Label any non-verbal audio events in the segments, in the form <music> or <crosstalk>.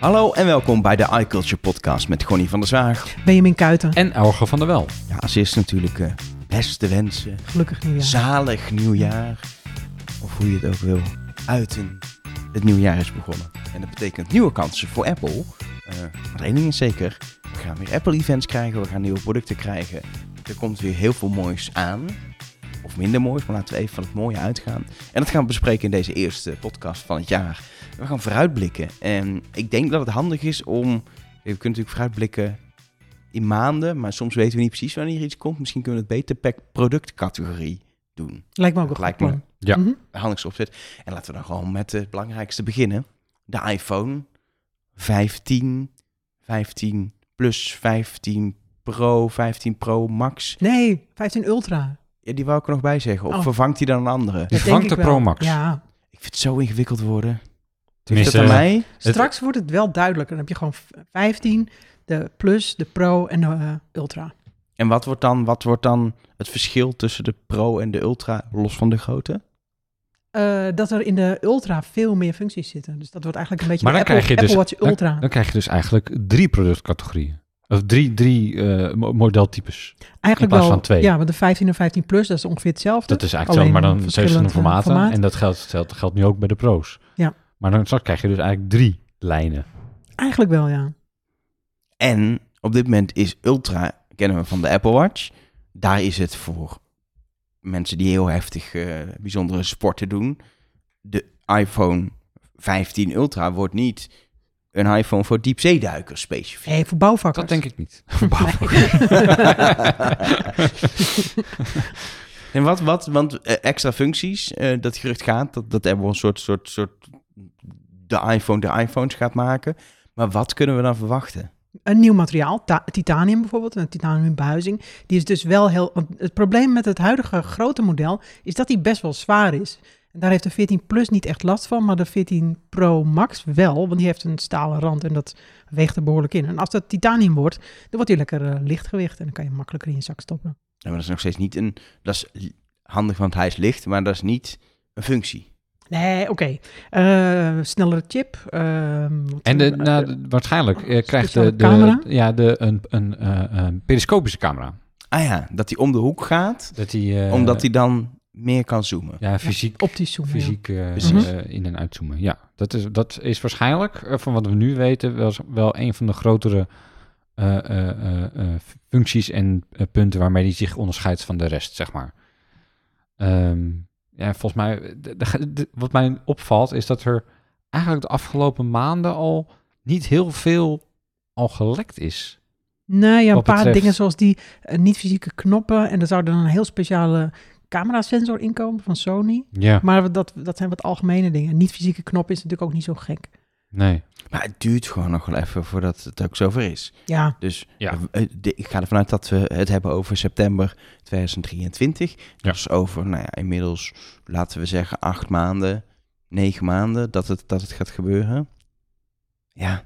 Hallo en welkom bij de iCulture Podcast met Gonnie van der Zwaag. Benjamin Kuiten. En Elge van der Wel. Ja, als eerst natuurlijk eh, beste wensen. Gelukkig nieuwjaar. Zalig nieuwjaar. Of hoe je het ook wil uiten. Het nieuwjaar is begonnen. En dat betekent nieuwe kansen voor Apple. Eh maar één ding is zeker. We gaan weer Apple-events krijgen. We gaan nieuwe producten krijgen. Er komt weer heel veel moois aan. Of minder moois, maar laten we even van het mooie uitgaan. En dat gaan we bespreken in deze eerste podcast van het jaar. We gaan vooruitblikken. En ik denk dat het handig is om... We kunnen natuurlijk vooruitblikken in maanden, maar soms weten we niet precies wanneer iets komt. Misschien kunnen we het beter per productcategorie doen. Lijkt me ook een Lijkt goed me. plan. Ja. Mhm. Handigste opzet. En laten we dan gewoon met het belangrijkste beginnen. De iPhone 15, 15 Plus, 15 Pro, 15 Pro Max. Nee, 15 Ultra. Ja, die wou ik er nog bij zeggen. Of Oh. vervangt hij dan een andere? Die vervangt de. Pro Max. Ja. Ik vind het zo ingewikkeld worden. Tenminste, dat aan mij? Straks wordt het wel duidelijker. Dan heb je gewoon 15, de Plus, de Pro en de eh, Ultra. En wat wordt, dan, wat wordt dan het verschil tussen de Pro en de Ultra, los van de grootte? Eh, dat er in de Ultra veel meer functies zitten. Dus dat wordt eigenlijk een beetje Maar de dan Apple, krijg je dus- Apple Watch Ultra. Dan krijg je dus eigenlijk drie productcategorieën. Of drie, drie eh, mo- modeltypes. eigenlijk in plaats wel, van twee. Ja, want de 15 en 15 Plus, dat is ongeveer hetzelfde. Dat is eigenlijk zo, maar dan verschillend, verschillende formaten. formaat. En dat geldt, geldt, geldt nu ook bij de pro's. Maar dan straks krijg je dus eigenlijk drie lijnen. Eigenlijk wel, ja. En op dit moment is Ultra, kennen we van de Apple Watch. Daar is het voor mensen die heel heftig eh, bijzondere sporten doen. De iPhone 15 Ultra wordt niet een iPhone voor diepzeeduikers specifiek. Hey, voor bouwvakkers. Dat denk ik niet. <laughs> <laughs> En wat, wat, want eh, extra functies, eh, dat gerucht gaat, dat, dat Apple een soort, soort, soort de iPhone de iPhones gaat maken. Maar wat kunnen we dan verwachten? een nieuw materiaal, ta- titanium bijvoorbeeld, een titanium buizing. Die is dus wel heel. Het probleem met het huidige grote model is dat die best wel zwaar is. En daar heeft de 14 Plus niet echt last van, maar de 14 Pro Max wel, want die heeft een stalen rand en dat weegt er behoorlijk in. En als dat titanium wordt, dan wordt hij lekker eh, lichtgewicht en dan kan je makkelijker in je zak stoppen. Ja, maar dat is nog steeds niet een. Dat is handig, want hij is licht, maar dat is niet een functie. Nee, oké. Eh, snellere chip. ehm, En de, nou, de- waarschijnlijk eh, krijgt de, de, camera? ja, de, een, een, eh, een periscopische camera. Ah ja, dat hij om de hoek gaat, Dat die, eh, omdat hij dan meer kan zoomen. ja, fysiek, optisch zoomen. fysiek in- en uitzoomen. Ja, dat is, dat is waarschijnlijk, van wat we nu weten, wel, wel een van de grotere eh, eh, eh, eh, functies en punten waarmee die zich onderscheidt van de rest, zeg maar. Ehm, ja, volgens mij, de- wat mij opvalt, is dat er eigenlijk de afgelopen maanden al niet heel veel al gelekt is. Nee, ja, een paar betreft- dingen zoals die eh, niet-fysieke knoppen. En er zou dan een heel speciale camerasensor inkomen van Sony. Ja, Maar dat, dat zijn wat algemene dingen. Niet-fysieke knop is natuurlijk ook niet zo gek. nee. Maar het duurt gewoon nog wel even voordat het ook zover is. Ja, Dus Ja. eh, de- ik ga ervan uit dat we het hebben over september 2023. Ja. Dat is over, nou ja, inmiddels laten we zeggen acht maanden, negen maanden dat het, dat het gaat gebeuren. Ja,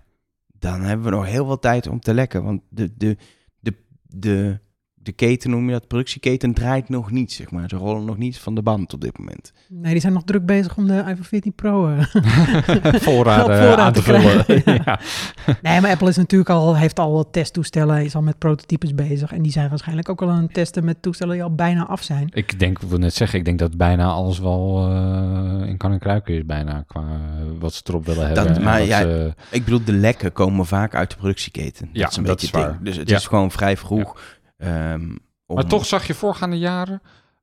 dan hebben we nog heel veel tijd om te lekken. Want de, de, de, de, de keten, noem je dat, productieketen draait nog niet, zeg maar. Ze rollen nog niet van de band op dit moment. nee, die zijn nog druk bezig om de iPhone 14 Pro. eh. <laughs> Voorraden <laughs> voorraad aan te te vullen. krijgen, ja. ja. nee, maar Apple is natuurlijk al, heeft al testtoestellen, is al met prototypes bezig. En die zijn waarschijnlijk ook al aan het testen met toestellen die al bijna af zijn. Ik denk, ik wil net zeggen, ik denk dat bijna alles wel eh, in kan en kruiken is bijna, qua eh, wat ze erop willen hebben. en maar wat ja, ze- Ik bedoel, de lekken komen vaak uit de productieketen. Ja, dat is een dat beetje is waar. ding. Dus het Ja. is gewoon vrij vroeg. Ehm, om- Maar toch zag je voorgaande jaren,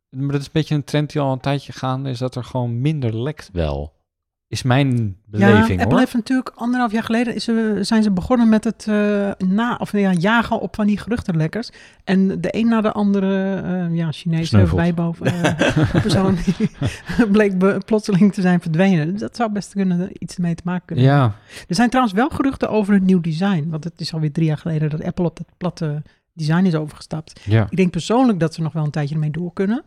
maar dat is een beetje een trend die al een tijdje gaande is, dat er gewoon minder lekt wel. Is mijn beleving ja, Apple hoor. heeft natuurlijk anderhalf jaar geleden is ze, zijn ze begonnen met het eh, na, of, ja, jagen op van die geruchtenlekkers. En de een na de andere eh, ja, Chinese eh, <laughs> persoon die <laughs> bleek be- plotseling te zijn verdwenen. Dus dat zou best kunnen, iets mee te maken kunnen hebben. Ja, Er zijn trouwens wel geruchten over een nieuw design. Want het is alweer drie jaar geleden dat Apple op dat platte design is overgestapt. ja. Ik denk persoonlijk dat ze nog wel een tijdje ermee door kunnen.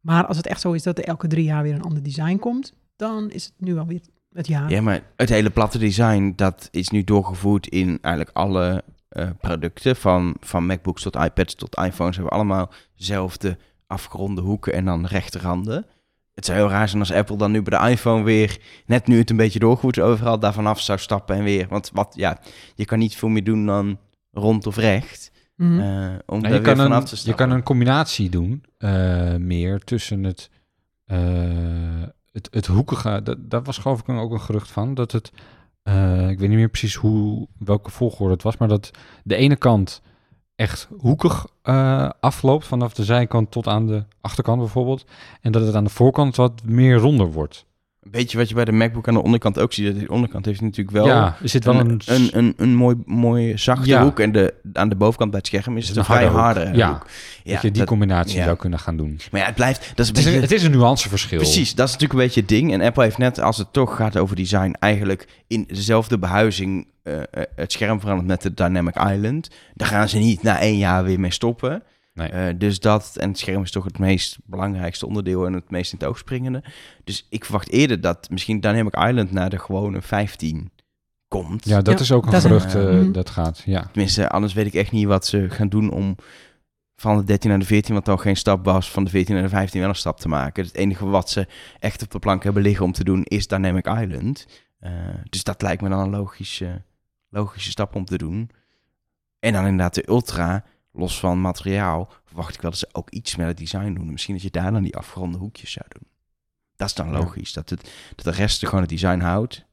Maar als het echt zo is dat er elke drie jaar weer een ander design komt, dan is het nu alweer het jaar. Ja, maar het hele platte design, dat is nu doorgevoerd in eigenlijk alle eh, producten. Van, van MacBooks tot iPads tot iPhones hebben allemaal dezelfde afgeronde hoeken en dan rechte randen. het zou heel raar zijn als Apple dan nu bij de iPhone weer, net nu het een beetje doorgoed overal daarvan af zou stappen en weer. Want wat, ja, je kan niet veel meer doen dan rond of recht. Om Nou, daar je, weer kan vanaf een, te je kan een combinatie doen, eh, meer tussen het, eh, het, het hoekige. Dat, daar was geloof ik ook een gerucht van. Dat het, eh, ik weet niet meer precies hoe, welke volgorde het was, maar dat de ene kant echt hoekig eh, afloopt, vanaf de zijkant tot aan de achterkant bijvoorbeeld. En dat het aan de voorkant wat meer ronder wordt. Een beetje wat je bij de MacBook aan de onderkant ook ziet. De onderkant heeft natuurlijk wel ja, er zit wel een... een, een, een, een mooi, mooi zachte Ja. hoek. En de, aan de bovenkant bij het scherm is het een vrij harde hoek. Ja. hoek. dat je die dat- combinatie ja. zou kunnen gaan doen. maar ja, het blijft... Dat is een Het is, een, het is een nuanceverschil. Precies, dat is natuurlijk een beetje het ding. En Apple heeft net, als het toch gaat over design, eigenlijk in dezelfde behuizing eh, eh, het scherm veranderd met de Dynamic Island. Daar gaan ze niet na één jaar weer mee stoppen. Nee. Eh, dus dat, en het scherm is toch het meest belangrijkste onderdeel en het meest in het oog springende. Dus ik verwacht eerder dat misschien Dynamic Island naar de gewone 15 komt. Ja, dat Ja, is ook een dat gerucht eh, Mhm. dat gaat. Ja. Tenminste, anders weet ik echt niet wat ze gaan doen om van de 13 naar de 14, wat dan geen stap was, van de 14 naar de 15 wel een stap te maken. Het enige wat ze echt op de plank hebben liggen om te doen is Dynamic Island. Eh, dus dat lijkt me dan een logische, logische stap om te doen. En dan inderdaad de Ultra, los van materiaal, verwacht ik wel dat ze ook iets met het design doen. Misschien dat je daar dan die afgeronde hoekjes zou doen. Dat is dan Ja. logisch, dat, het, dat de rest gewoon het design houdt.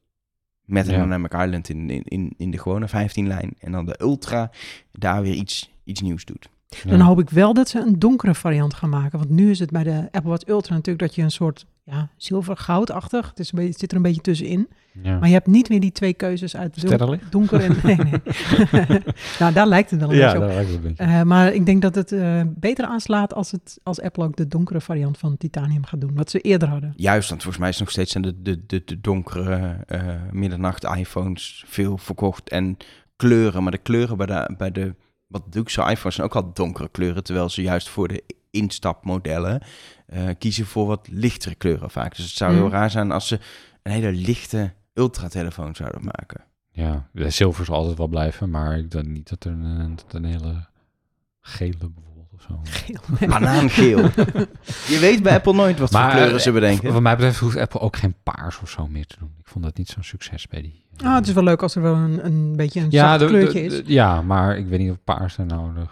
Met een Ja. Dynamic Island in, in, in, de gewone 15-lijn. En dan de Ultra daar weer iets, iets nieuws doet. Dan hoop ik wel dat ze een donkere variant gaan maken. Want nu is het bij de Apple Watch Ultra natuurlijk dat je een soort ja, zilver-goudachtig. Het, is een beetje, het zit er een beetje tussenin. Ja. Maar je hebt niet meer die twee keuzes uit don- Sterrenlicht? donker en... <laughs> Nee, nee. <laughs> nou, daar lijkt het wel een Ja, beetje op. dat lijkt het een beetje. Eh, maar ik denk dat het eh, beter aanslaat als, het, als Apple ook de donkere variant van titanium gaat doen. Wat ze eerder hadden. Juist, want volgens mij is nog steeds de, de, de, de donkere eh middernacht iPhones veel verkocht. En kleuren, maar de kleuren bij de, bij de wat luxe iPhones zijn ook al donkere kleuren. Terwijl ze juist voor de instapmodellen eh, kiezen voor wat lichtere kleuren vaak. Dus het zou heel Mhm. raar zijn als ze een hele lichte ultra-telefoon zouden maken. Ja, de zilver zal altijd wel blijven, maar ik denk niet dat er een, dat een hele gele bijvoorbeeld of zo. Banaangeel. <laughs> Je weet bij Apple nooit wat voor kleuren ze eh, bedenken. Wat mij betreft hoeft Apple ook geen paars of zo meer te doen. Ik vond dat niet zo'n succes bij die. eh, Ah, het is wel leuk als er wel een, een beetje een ja, zacht de- de- kleurtje is. de- ja, maar ik weet niet of paars er nou... de-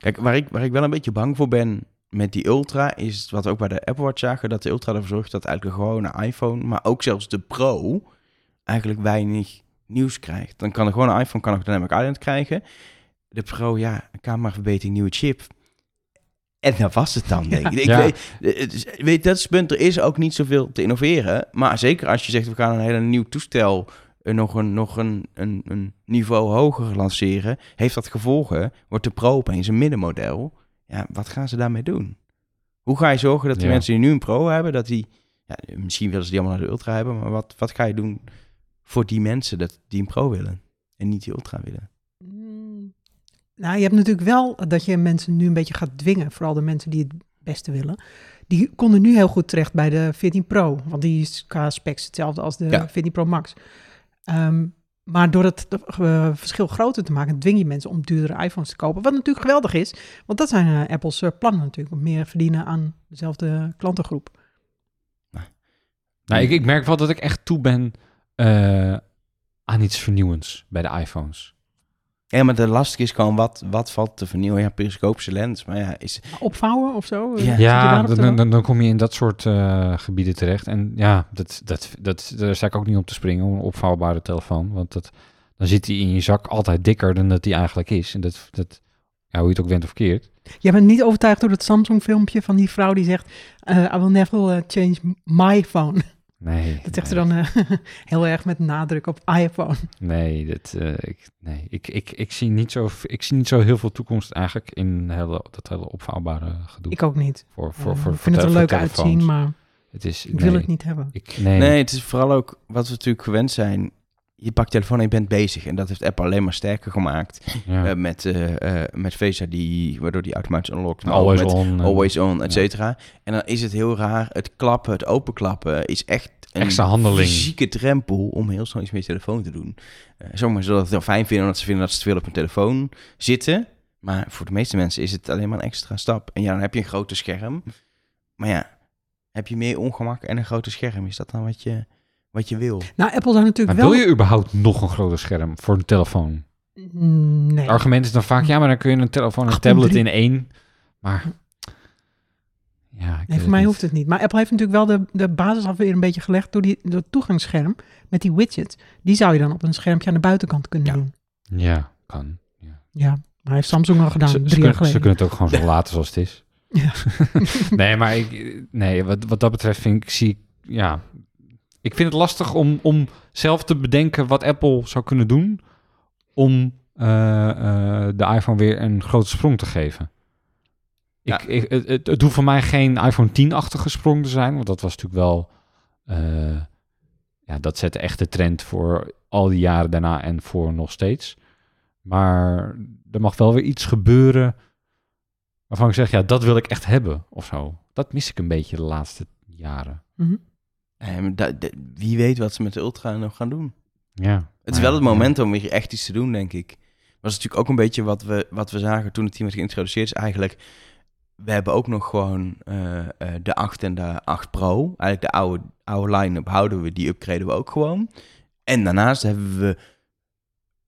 Kijk, waar ik, waar ik wel een beetje bang voor ben met die Ultra, is wat we ook bij de Apple Watch zagen, dat de Ultra ervoor zorgt dat eigenlijk de gewone iPhone, maar ook zelfs de Pro, eigenlijk weinig nieuws krijgt. Dan kan de gewone iPhone kan nog Dynamic Island krijgen. De Pro, ja, cameraverbetering, nieuwe chip. En dat was het dan, denk ik. <laughs> weet, weet, dat is het punt. Er is ook niet zoveel te innoveren. Maar zeker als je zegt, we gaan een hele nieuw toestel eh, nog, een, nog een, een, een niveau hoger lanceren. Heeft dat gevolgen? Wordt de Pro opeens een middenmodel? Ja, wat gaan ze daarmee doen? Hoe ga je zorgen dat de Ja. mensen die nu een Pro hebben, dat die... Ja, misschien willen ze die allemaal naar de Ultra hebben, maar wat, wat ga je doen voor die mensen dat die een Pro willen en niet die Ultra willen? Mm. Nou, je hebt natuurlijk wel dat je mensen nu een beetje gaat dwingen. Vooral de mensen die het beste willen. Die konden nu heel goed terecht bij de 14 Pro. Want die is qua specs hetzelfde als de Ja. 14 Pro Max. Ehm, maar door het eh, verschil groter te maken, dwing je mensen om duurdere iPhones te kopen. Wat natuurlijk geweldig is. Want dat zijn eh, Apple's eh, plannen natuurlijk. Om meer verdienen aan dezelfde klantengroep. Nou, ik, ik merk wel dat ik echt toe ben aan iets vernieuwends bij de iPhones. Ja, maar de lastig is gewoon, wat, wat valt te vernieuwen? Ja, periscopische lens, maar ja, is... Opvouwen of zo? Ja. Dan, dan, dan kom je in dat soort eh, gebieden terecht. En ja, dat, dat, dat, daar sta ik ook niet op te springen, om een opvouwbare telefoon. Want dat, dan zit die in je zak altijd dikker dan dat die eigenlijk is. En dat, dat ja, hoe je het ook went of keert. Jij bent niet overtuigd door het Samsung-filmpje van die vrouw die zegt... eh, I will never eh, change my phone. Nee. Dat zegt ze nee, dan eh, <laughs> heel erg met nadruk op iPhone. Nee, dat, eh, ik, nee. Ik, ik, ik, zie niet zo, ik zie niet zo heel veel toekomst eigenlijk in hele, dat hele opvouwbare gedoe. Ik ook niet. voor, voor, voor, ik vind het er leuk telefoons. uitzien, maar Het is, ik nee, wil het niet hebben. Ik, nee, Nee, het is vooral ook wat we natuurlijk gewend zijn. Je pakt je telefoon en je bent bezig. En dat heeft Apple alleen maar sterker gemaakt. ja. eh, met, eh, met Face ID, waardoor die automatisch unlockt. maar ook always met on. Always on, et ja. cetera. En dan is het heel raar. Het klappen, het openklappen is echt een Extra handeling. fysieke drempel om heel snel iets met je telefoon te doen. Uh, Sommigen zullen het heel fijn vinden omdat ze vinden dat ze te veel op hun telefoon zitten. Maar voor de meeste mensen is het alleen maar een extra stap. En ja, dan heb je een groter scherm. Maar ja, heb je meer ongemak en een groter scherm. Is dat dan wat je, wat je wil? Nou, Apple zou natuurlijk Maar wel... wil je überhaupt nog een groter scherm voor een telefoon? Mm, Nee. Het argument is dan vaak, ja, maar dan kun je een telefoon en een 8.3. tablet in één. Maar ja, Nee, het voor mij niet. hoeft het niet. Maar Apple heeft natuurlijk wel de, de basis alweer een beetje gelegd door, die, door het toegangsscherm met die widgets. Die zou je dan op een schermpje aan de buitenkant kunnen Ja. doen. Ja, kan. Ja. Ja, maar heeft Samsung al gedaan, Ze, ze drie jaar kunnen, ze kunnen het ook gewoon zo <laughs> laten zoals het is. Ja. <laughs> nee, maar ik, nee, wat, wat dat betreft vind ik, zie ik, ja, ik vind het lastig om, om zelf te bedenken wat Apple zou kunnen doen om eh, eh, de iPhone weer een grote sprong te geven. Ja. Ik, ik, het, het, hoeft voor mij geen iPhone 10-achtige sprong te zijn, want dat was natuurlijk wel, eh, ja, dat zette echt de trend voor al die jaren daarna en voor nog steeds. Maar er mag wel weer iets gebeuren waarvan ik zeg, ja, dat wil ik echt hebben of zo. Dat mis ik een beetje de laatste jaren. Eh, maar da- da- wie weet wat ze met de Ultra nog gaan doen. Ja. Het is wel het moment om weer echt iets te doen, denk ik. Dat is natuurlijk ook een beetje wat we, wat we zagen toen het team werd geïntroduceerd. Is eigenlijk, we hebben ook nog gewoon eh, eh, de 8 en de 8 Pro. Eigenlijk de oude, oude line-up houden we, die upgraden we ook gewoon. En daarnaast hebben we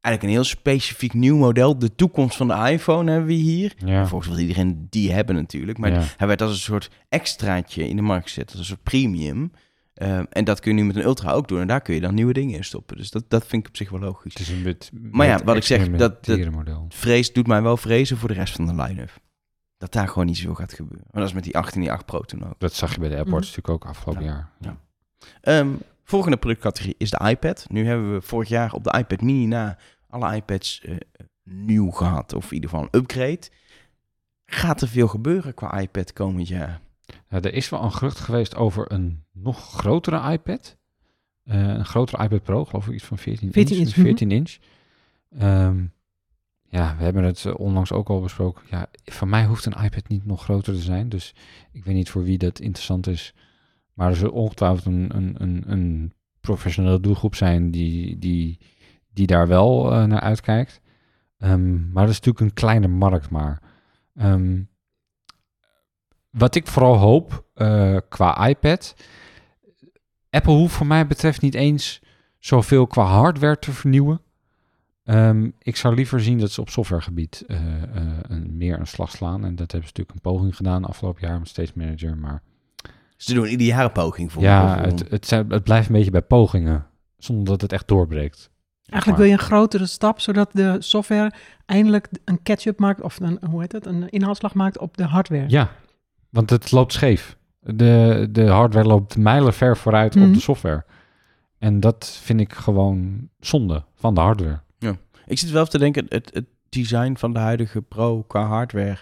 eigenlijk een heel specifiek nieuw model. De toekomst van de iPhone hebben we hier. Ja. Volgens wil iedereen die hebben natuurlijk. Maar Ja. hij werd als een soort extraatje in de markt gezet. Als een soort premium. Eh, en dat kun je nu met een Ultra ook doen. En daar kun je dan nieuwe dingen in stoppen. Dus dat, dat vind ik op zich wel logisch. Het is een bit, Maar ja, wat ik zeg, dat- dat-. Vrees doet mij wel vrezen voor de rest van de line-up. Dat daar gewoon niet zo gaat gebeuren. Maar dat is met die 8 en die 8 Pro toen ook. Dat zag je bij de AirPods natuurlijk ook afgelopen Ja. jaar. Ja. Ehm, volgende productcategorie is de iPad. Nu hebben we vorig jaar op de iPad mini na alle iPads eh, nieuw gehad. Of in ieder geval een upgrade. Gaat er veel gebeuren qua iPad komend jaar? Ja, er is wel een gerucht geweest over een nog grotere iPad. Eh, een grotere iPad Pro, geloof ik iets van 14, 14 inch. inch, 14 inch. Ehm, ja, we hebben het eh, onlangs ook al besproken. Ja, voor mij hoeft een iPad niet nog groter te zijn. Dus ik weet niet voor wie dat interessant is. Maar er zal ongetwijfeld een, een, een, een professionele doelgroep zijn die, die, die daar wel eh, naar uitkijkt. Ehm, maar dat is natuurlijk een kleine markt maar. Ehm, wat ik vooral hoop qua iPad. Apple hoeft voor mij betreft niet eens zoveel qua hardware te vernieuwen. Ehm, ik zou liever zien dat ze op softwaregebied eh, eh, een, meer een slag slaan. En dat hebben ze natuurlijk een poging gedaan afgelopen jaar met Stage Manager. Maar Ze doen ieder jaar een poging voor. ja, het, het, zijn- het blijft een beetje bij pogingen. Zonder dat het echt doorbreekt. Eigenlijk wil je een grotere stap, zodat de software eindelijk een catch-up maakt, of een, hoe heet het, een inhaalslag maakt op de hardware. Ja, want het loopt scheef. De, de hardware loopt mijlenver vooruit op Mhm. de software. En dat vind ik gewoon zonde van de hardware. Ik zit wel even te denken, het, het design van de huidige Pro qua hardware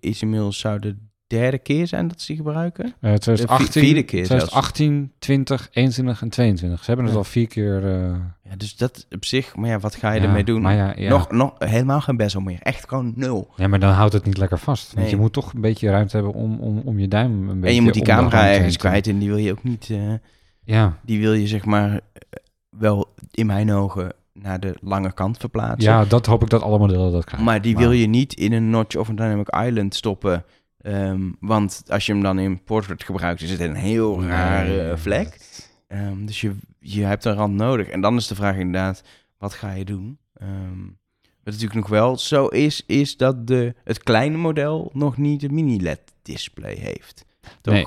is inmiddels zou de derde keer zijn dat ze die gebruiken. Eh 2018, vierde keer zelfs. 2018, 20, 21 en 22. Ze hebben het Ja. al vier keer... eh, Ja, dus dat op zich, maar ja, wat ga je ja, ermee doen? Maar ja, ja. Nog, nog helemaal geen bezel meer. Echt gewoon nul. ja, maar dan houdt het niet lekker vast. Want je moet toch een beetje ruimte hebben om, om, om je duim een beetje... En je moet die camera ergens kwijt en die wil je ook niet... eh, Ja, die wil je zeg maar wel in mijn ogen naar de lange kant verplaatsen. ja, dat hoop ik dat alle modellen dat krijgen. Maar die wil je niet in een notch of een dynamic island stoppen. Ehm, want als je hem dan in portrait gebruikt, is het een heel rare vlek. Ehm, dus je, je hebt een rand nodig. En dan is de vraag inderdaad, wat ga je doen? Ehm, wat natuurlijk nog wel zo is, is dat de, het kleine model nog niet een mini-LED-display heeft. Toch? Nee.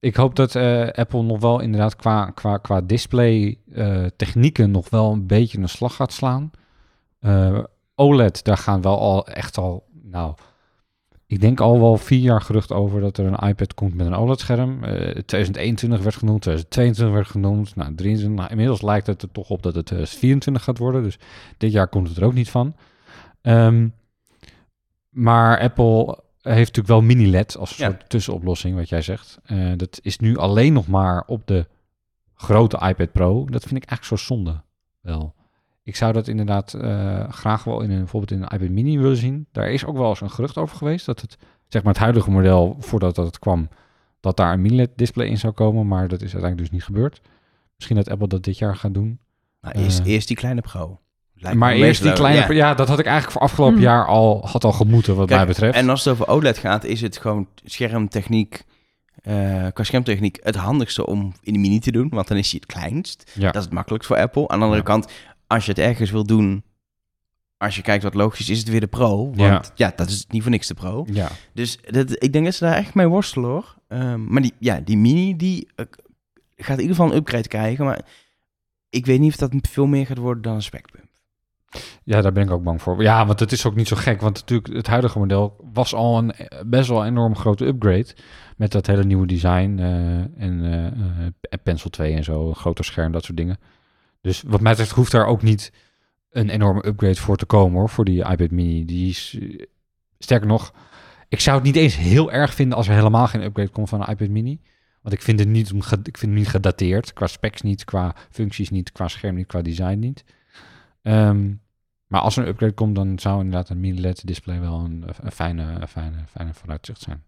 Ik hoop dat eh, Apple nog wel inderdaad qua, qua, qua display eh, technieken nog wel een beetje een slag gaat slaan. Eh, OLED, daar gaan wel al echt al, nou, ik denk al wel vier jaar gerucht over dat er een iPad komt met een OLED-scherm. Eh 2021 werd genoemd, 2022 werd genoemd, nou, 23, nou, inmiddels lijkt het er toch op dat het 2024 gaat worden. Dus dit jaar komt het er ook niet van. Ehm, maar Apple heeft natuurlijk wel mini-LED als Ja. soort tussenoplossing, wat jij zegt. Eh, dat is nu alleen nog maar op de grote iPad Pro. Dat vind ik eigenlijk zo zonde wel. Ik zou dat inderdaad eh, graag wel in een, bijvoorbeeld in een iPad mini willen zien. Daar is ook wel eens een gerucht over geweest dat het, zeg maar het huidige model, voordat dat het kwam, dat daar een mini-LED display in zou komen. Maar dat is uiteindelijk dus niet gebeurd. Misschien dat Apple dat dit jaar gaat doen. Nou, eerst, Eh. eerst die kleine Pro. Lijkt maar eerst die kleine... Ja. Ja. dat had ik eigenlijk voor afgelopen Hmm. jaar al, had al gemoeten wat Kijk, mij betreft. En als het over OLED gaat, is het gewoon schermtechniek eh, qua schermtechniek het handigste om in de mini te doen, want dan is hij het kleinst. Ja. Dat is het makkelijkst voor Apple. Aan de andere Ja. kant, als je het ergens wil doen, als je kijkt wat logisch is, het weer de Pro. Want Ja. ja, dat is niet voor niks de Pro. ja. Dus dat, ik denk dat ze daar echt mee worstelen hoor. Ehm, maar die, ja, die mini, die eh, gaat in ieder geval een upgrade krijgen. Maar ik weet niet of dat veel meer gaat worden dan een specbump. Ja, daar ben ik ook bang voor. Ja, want het is ook niet zo gek. Want natuurlijk, het huidige model was al een eh, best wel enorm grote upgrade. Met dat hele nieuwe design eh, en eh, Pencil 2 en zo, een groter scherm, dat soort dingen. Dus wat mij betreft hoeft daar ook niet een enorme upgrade voor te komen hoor, voor die iPad mini. Die is, eh, sterker nog, ik zou het niet eens heel erg vinden als er helemaal geen upgrade komt van een iPad mini. Want ik vind het niet, ik vind het niet gedateerd. Qua specs niet, qua functies niet, qua scherm niet, qua design niet. Ehm, maar als er een upgrade komt, dan zou inderdaad een mini-LED display wel een, een fijne, een fijne, fijne vooruitzicht zijn.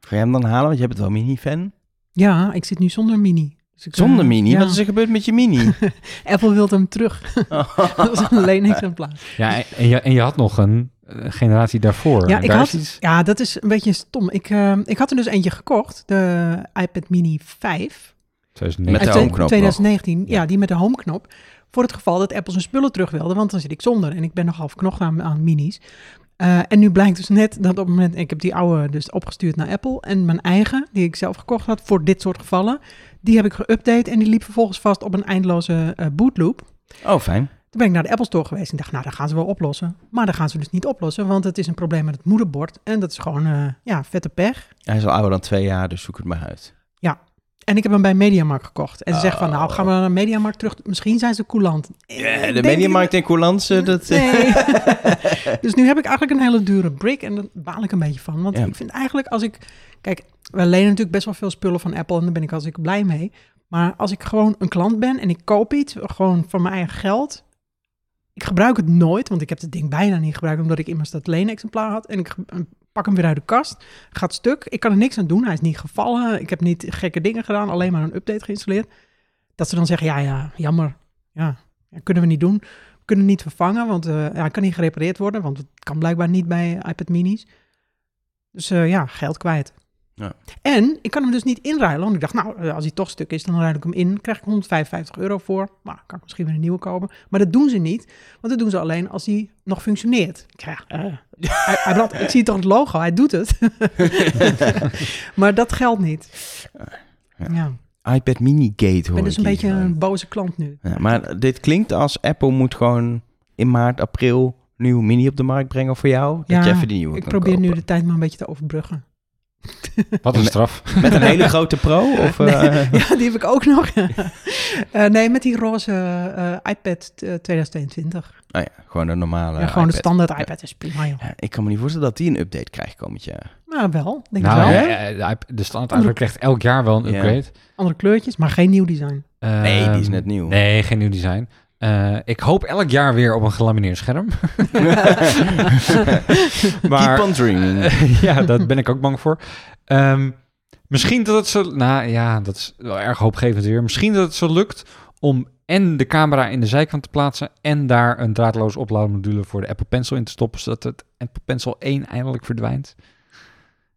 Ga je hem dan halen? Want je bent wel mini-fan. Ja, ik zit nu zonder mini. Zonder mini? ja. Wat is er gebeurd met je mini? <laughs> Apple wil hem terug. <laughs> dat is een leenexemplaar. Ja, en- en je, en je had nog een eh, generatie daarvoor. Ja, En ik daar had, is iets- ja, dat is een beetje stom. Ik, eh, ik had er dus eentje gekocht, de iPad mini 5. 2009. Met de homeknop nog. 2019, ja. Ja. die met de homeknop. Voor het geval dat Apple zijn spullen terug wilde, want dan zit ik zonder. En ik ben nogal verknocht aan, aan minis. Eh, en nu blijkt dus net dat op het moment, ik heb die oude dus opgestuurd naar Apple. En mijn eigen, die ik zelf gekocht had voor dit soort gevallen, die heb ik geüpdate. En die liep vervolgens vast op een eindeloze eh, bootloop. Oh, fijn. Toen ben ik naar de Apple Store geweest en dacht, nou, dat gaan ze wel oplossen. Maar dat gaan ze dus niet oplossen, want het is een probleem met het moederbord. En dat is gewoon, eh, ja, vette pech. Hij is al ouder dan twee jaar, dus zoek het maar uit. En ik heb hem bij Mediamarkt gekocht. En ze zeggen van, nou, Oh. gaan we naar Mediamarkt terug. Misschien zijn ze coulant. Ja, Eh, de Mediamarkt en Coulance, dat... eh, Nee. <laughs> <laughs> dus nu heb ik eigenlijk een hele dure brick en daar baal ik een beetje van. Want ik vind eigenlijk als ik... Kijk, we lenen natuurlijk best wel veel spullen van Apple en daar ben ik als ik blij mee. Maar als ik gewoon een klant ben en ik koop iets, gewoon voor mijn eigen geld... Ik gebruik het nooit, want ik heb het ding bijna niet gebruikt... omdat ik immers dat leenexemplaar had. En ik pak hem weer uit de kast, gaat stuk. Ik kan er niks aan doen, hij is niet gevallen. Ik heb niet gekke dingen gedaan, alleen maar een update geïnstalleerd. Dat ze dan zeggen, ja, ja, jammer. Ja, kunnen we niet doen. We kunnen niet vervangen, want eh, ja, kan niet gerepareerd worden, want het kan blijkbaar niet bij iPad minis. Dus eh, ja, geld kwijt. Ja. En ik kan hem dus niet inruilen, want ik dacht, nou, eh, als hij toch stuk is, dan ruil ik hem in. krijg ik 155 euro voor. Nou, kan ik misschien weer een nieuwe kopen. Maar dat doen ze niet, want dat doen ze alleen als hij nog functioneert. Ja, eh, <laughs> hij, hij brandt- ik zie toch het logo, hij doet het. <laughs> maar dat geldt niet. Ja. Ja, iPad Mini Gate ik hoor ben dus een beetje een boze klant nu. Ja, maar dit klinkt als Apple moet gewoon in maart, april nieuwe mini op de markt brengen voor jou. Dat Ja, je even die nieuwe Ik probeer nu de tijd maar een beetje te overbruggen. Wat een straf. Met een hele grote pro? <laughs> Of, Nee, eh, <laughs> ja, die heb ik ook nog. <laughs> Eh, nee, met die roze eh, iPad eh, 2022. oh ja, gewoon een normale ja, gewoon de standaard iPad is prima, joh. Ja, ik kan me niet voorstellen dat die een update krijgt komend jaar. Nou, wel. Denk Nou, ik wel. ja, de, de standaard iPad krijgt elk jaar wel een Ja. upgrade. Andere kleurtjes, maar geen nieuw design. Nee, die is Ehm, net nieuw. Nee, geen nieuw design. Eh, ik hoop elk jaar weer op een gelamineerd scherm. <laughs> maar Keep on dreaming. <laughs> ja, daar ben ik ook bang voor. Ehm, misschien dat het zo... Nou ja, dat is wel erg hoopgevend weer. Misschien dat het zo lukt om en de camera in de zijkant te plaatsen... en daar een draadloos oplaadmodule voor de Apple Pencil in te stoppen... zodat het Apple Pencil 1 eindelijk verdwijnt.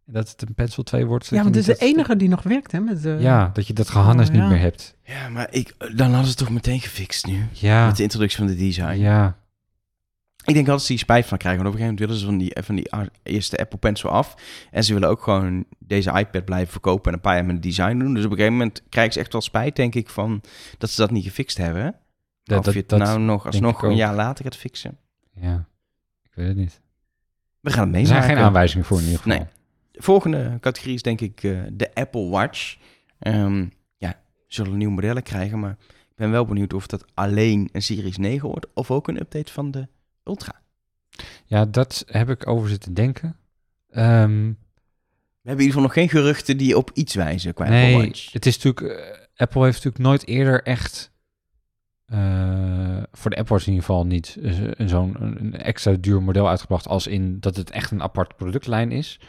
En dat het een Pencil 2 wordt. Ja, want het is de enige die nog werkt, hè? Met, eh, Ja, dat je dat gehannes Oh, niet meer hebt. Ja, maar ik, dan hadden ze het toch meteen gefixt nu. Ja, Met de introductie van de design. ja. Ik denk dat ze die spijt van krijgen. Want op een gegeven moment willen ze van die, van die eerste Apple Pencil af. En ze willen ook gewoon deze iPad blijven verkopen en een paar jaar met het design doen. Dus op een gegeven moment krijgen ze echt wel spijt, denk ik, van dat ze dat niet gefixt hebben. Dat, of dat, je het dat- nou nog alsnog een jaar later gaat fixen. ja, ik weet het niet. We gaan het Er meemaken. zijn geen aanwijzingen voor in ieder geval. Nee. Volgende categorie is denk ik eh, de Apple Watch. Ehm, ja, zullen nieuwe modellen krijgen, maar ik ben wel benieuwd of dat alleen een Series 9 wordt of ook een update van de Ultra. Ja, dat heb ik over zitten denken. Ehm, We hebben in ieder geval nog geen geruchten die op iets wijzen qua Apple nee, Watch. het is natuurlijk... eh, Apple heeft natuurlijk nooit eerder echt... eh, voor de Apple Watch in ieder geval niet zo'n extra duur model uitgebracht... als in dat het echt een apart productlijn is.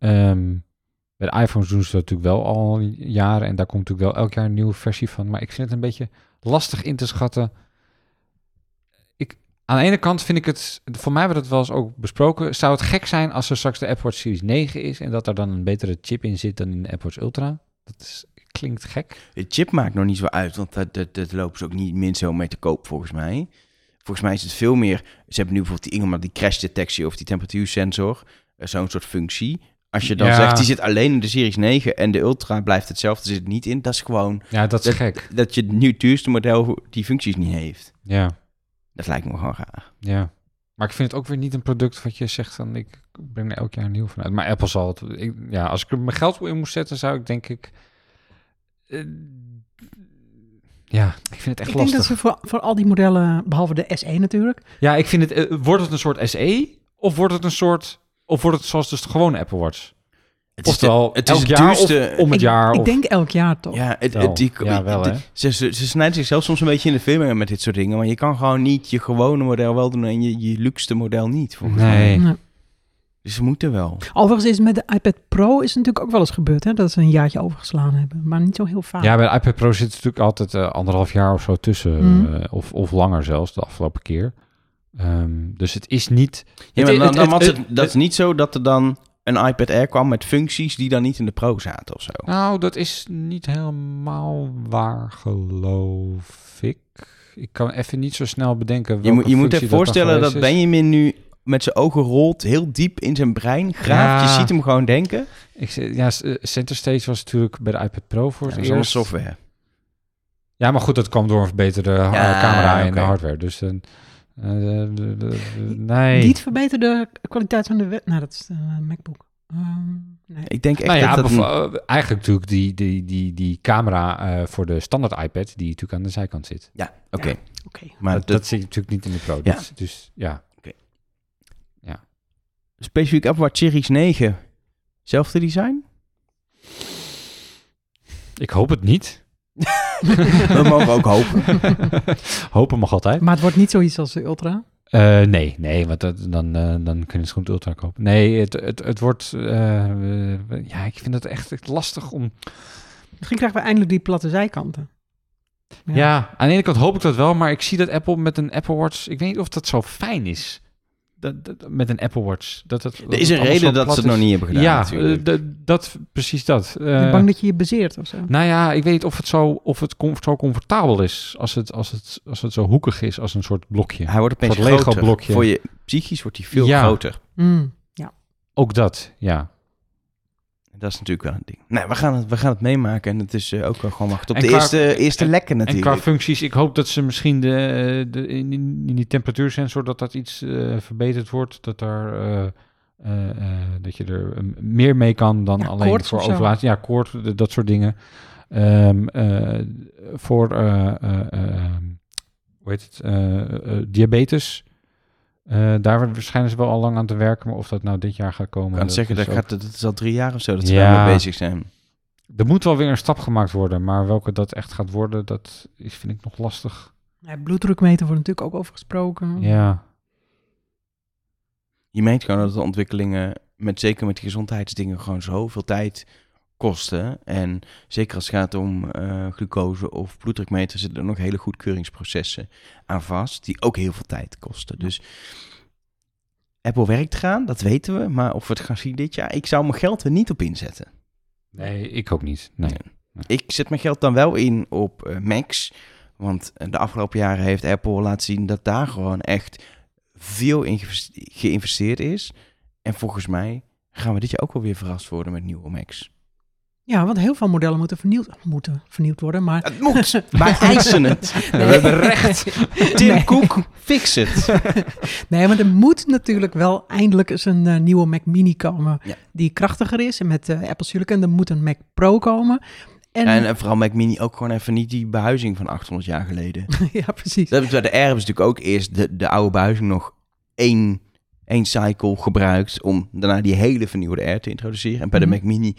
Ehm, bij de iPhones doen ze dat natuurlijk wel al jaren... en daar komt natuurlijk wel elk jaar een nieuwe versie van. Maar ik vind het een beetje lastig in te schatten... Ik, aan de ene kant vind ik het, voor mij werd het wel eens ook besproken, zou het gek zijn als er straks de Apple Watch Series 9 is en dat er dan een betere chip in zit dan in de Apple Watch Ultra? Dat klinkt gek. De chip maakt nog niet zo uit, want dat, dat, dat lopen ze ook niet min zo mee te koop volgens mij. Volgens mij is het veel meer. Ze hebben nu bijvoorbeeld die die crash detectie of die temperatuursensor. eh, Zo'n soort functie. Als je dan Ja. zegt, die zit alleen in de Series 9 en de Ultra blijft hetzelfde, zit het niet in. Dat is gewoon Ja, dat is dat, gek. dat je het nu duurste model die functies niet heeft. Ja, Dat lijkt me gewoon raar. ja. Maar ik vind het ook weer niet een product wat je zegt van ik breng er elk jaar een nieuw van uit. Maar Apple zal het. Ik, ja, als ik er mijn geld in moest zetten, zou ik denk ik. eh, ja, ik vind het echt Ik denk lastig. dat ze voor, voor al die modellen, behalve de SE natuurlijk, Ja, ik vind het. eh, wordt het een soort SE of wordt het een soort of wordt het zoals dus de gewone Apple Watch? Het is, Oftewel, de, het is elk het jaar duurste. of om het ik, jaar. ik of, denk elk jaar toch. ja, het, die, Ja, wel, hè? Ze, ze, ze snijden zichzelf soms een beetje in de vingers met dit soort dingen. Maar je kan gewoon niet je gewone model wel doen en je, je luxe model niet. Volgens mij. nee. Nee. Dus ze moeten wel. Overigens is met de iPad Pro is het natuurlijk ook wel eens gebeurd, hè, dat ze een jaartje overgeslaan hebben. Maar niet zo heel vaak. Ja, bij de iPad Pro zit natuurlijk altijd eh, anderhalf jaar of zo tussen. Mhm. eh, of, of langer zelfs, de afgelopen keer. Ehm, dus het is niet... Ja, maar Het- dan, het- dan het- was het, het- dat is niet zo dat er dan een iPad Air kwam met functies die dan niet in de Pro zaten of zo. Nou, dat is niet helemaal waar, geloof ik. Ik kan even niet zo snel bedenken Je moet, je moet voorstellen dat. Benjamin nu met zijn ogen rolt, heel diep in zijn brein graaft. Ja. Je ziet hem gewoon denken. Ik, zeg- ja, eh, Center Stage was natuurlijk bij de iPad Pro voor Ja, het zonder eerst. software. Ja, maar goed, dat kwam door een verbeterde Ja, camera en de hardware. Dus eh, de- de- de- nee. Niet verbeterde kwaliteit van de web. Nou, dat is de MacBook. Ehm, nee. Ik denk echt nou ja, dat dat... een- eh, eigenlijk natuurlijk die, die, die, die camera eh, voor de standaard iPad, die natuurlijk aan de zijkant zit. Ja, oké. Ja. Oké. Maar dat, dat, dat zit natuurlijk niet in de Pro. Ja. Dus, dus ja. specifiek Apple Watch Series 9, zelfde design? Ik hoop het niet. <laughs> <laughs> We mogen ook hopen. <laughs> Hopen mag altijd. Maar het wordt niet zoiets als de Ultra. Eh, nee, nee, want dat, dan, eh, dan kun je het gewoon de Ultra kopen. Nee, het, het, het wordt... eh, ja, ik vind het echt, echt lastig om... Misschien krijgen we eindelijk die platte zijkanten. Ja. aan de ene kant hoop ik dat wel, maar ik zie dat Apple met een Apple Watch... Ik weet niet of dat zo fijn is. Dat, dat- met een Apple Watch. Dat het, Er is een reden dat ze het nog niet hebben gedaan Ja, natuurlijk. eh, dat, precies dat. Ben je Eh, bang dat je je bezeert of zo? nou ja, ik weet niet of het zo, of het com- zo comfortabel is als het, als, het, als het zo hoekig is als een soort blokje. Hij wordt opeens soort Lego groter. blokje. Voor je psychisch wordt hij veel Ja. groter. Mm. Ook dat, ja. Dat is natuurlijk wel een ding. Nee, we gaan het, we gaan het meemaken. En het is eh, ook wel gewoon wachten op En de qua- eerste, eerste en- lekken En qua natuurlijk. functies, ik hoop dat ze misschien de, de, in, in die temperatuursensor dat dat iets eh, verbeterd wordt. Dat, daar, eh, eh, eh, dat je er eh, meer mee kan dan Ja, alleen voor ovulatie. Ja, koord, dat soort dingen. Ehm, eh, voor, eh, eh, eh, hoe heet het, Eh, eh, diabetes. Eh, daar schijnen ze wel al lang aan te werken, maar of dat nou dit jaar gaat komen. Ik kan het zeggen, is dat, ook- gaat, dat is al drie jaar of zo dat ze Ja. daarmee bezig zijn. Er moet wel weer een stap gemaakt worden, maar welke dat echt gaat worden, dat is, vind ik nog lastig. Ja, bloeddrukmeter wordt natuurlijk ook over gesproken. Ja. Je merkt gewoon dat de ontwikkelingen, met, zeker met die gezondheidsdingen, gewoon zoveel tijd kosten. En zeker als het gaat om eh, glucose of bloeddrukmeter, zitten er nog hele goedkeuringsprocessen aan vast, die ook heel veel tijd kosten. Dus Apple werkt eraan, dat weten we. Maar of we het gaan zien dit jaar, ik zou mijn geld er niet op inzetten. Nee, ik ook niet. Nee. Ik zet mijn geld dan wel in op eh, Max. Want eh, de afgelopen jaren heeft Apple laten zien dat daar gewoon echt veel in geïnveste- geïnvesteerd is. En volgens mij gaan we dit jaar ook wel weer verrast worden met nieuwe Max. Ja, want heel veel modellen moeten vernieuwd, moeten vernieuwd worden. Maar Het moet! <laughs> Wij eisen het! Nee. We hebben recht! <laughs> Tim Nee. Cook, fix het! <laughs> Nee, maar er moet natuurlijk wel eindelijk eens een eh, nieuwe Mac Mini komen. Ja. Die krachtiger is en met eh, Apple Silicon. Er moet een Mac Pro komen. En, En eh, vooral Mac Mini ook gewoon even niet die behuizing van 800 jaar geleden. ja, precies. Dat hebben we bij de R hebben natuurlijk ook eerst de, de oude behuizing nog één, één cycle gebruikt om daarna die hele vernieuwde R te introduceren. En bij Mhm. de Mac Mini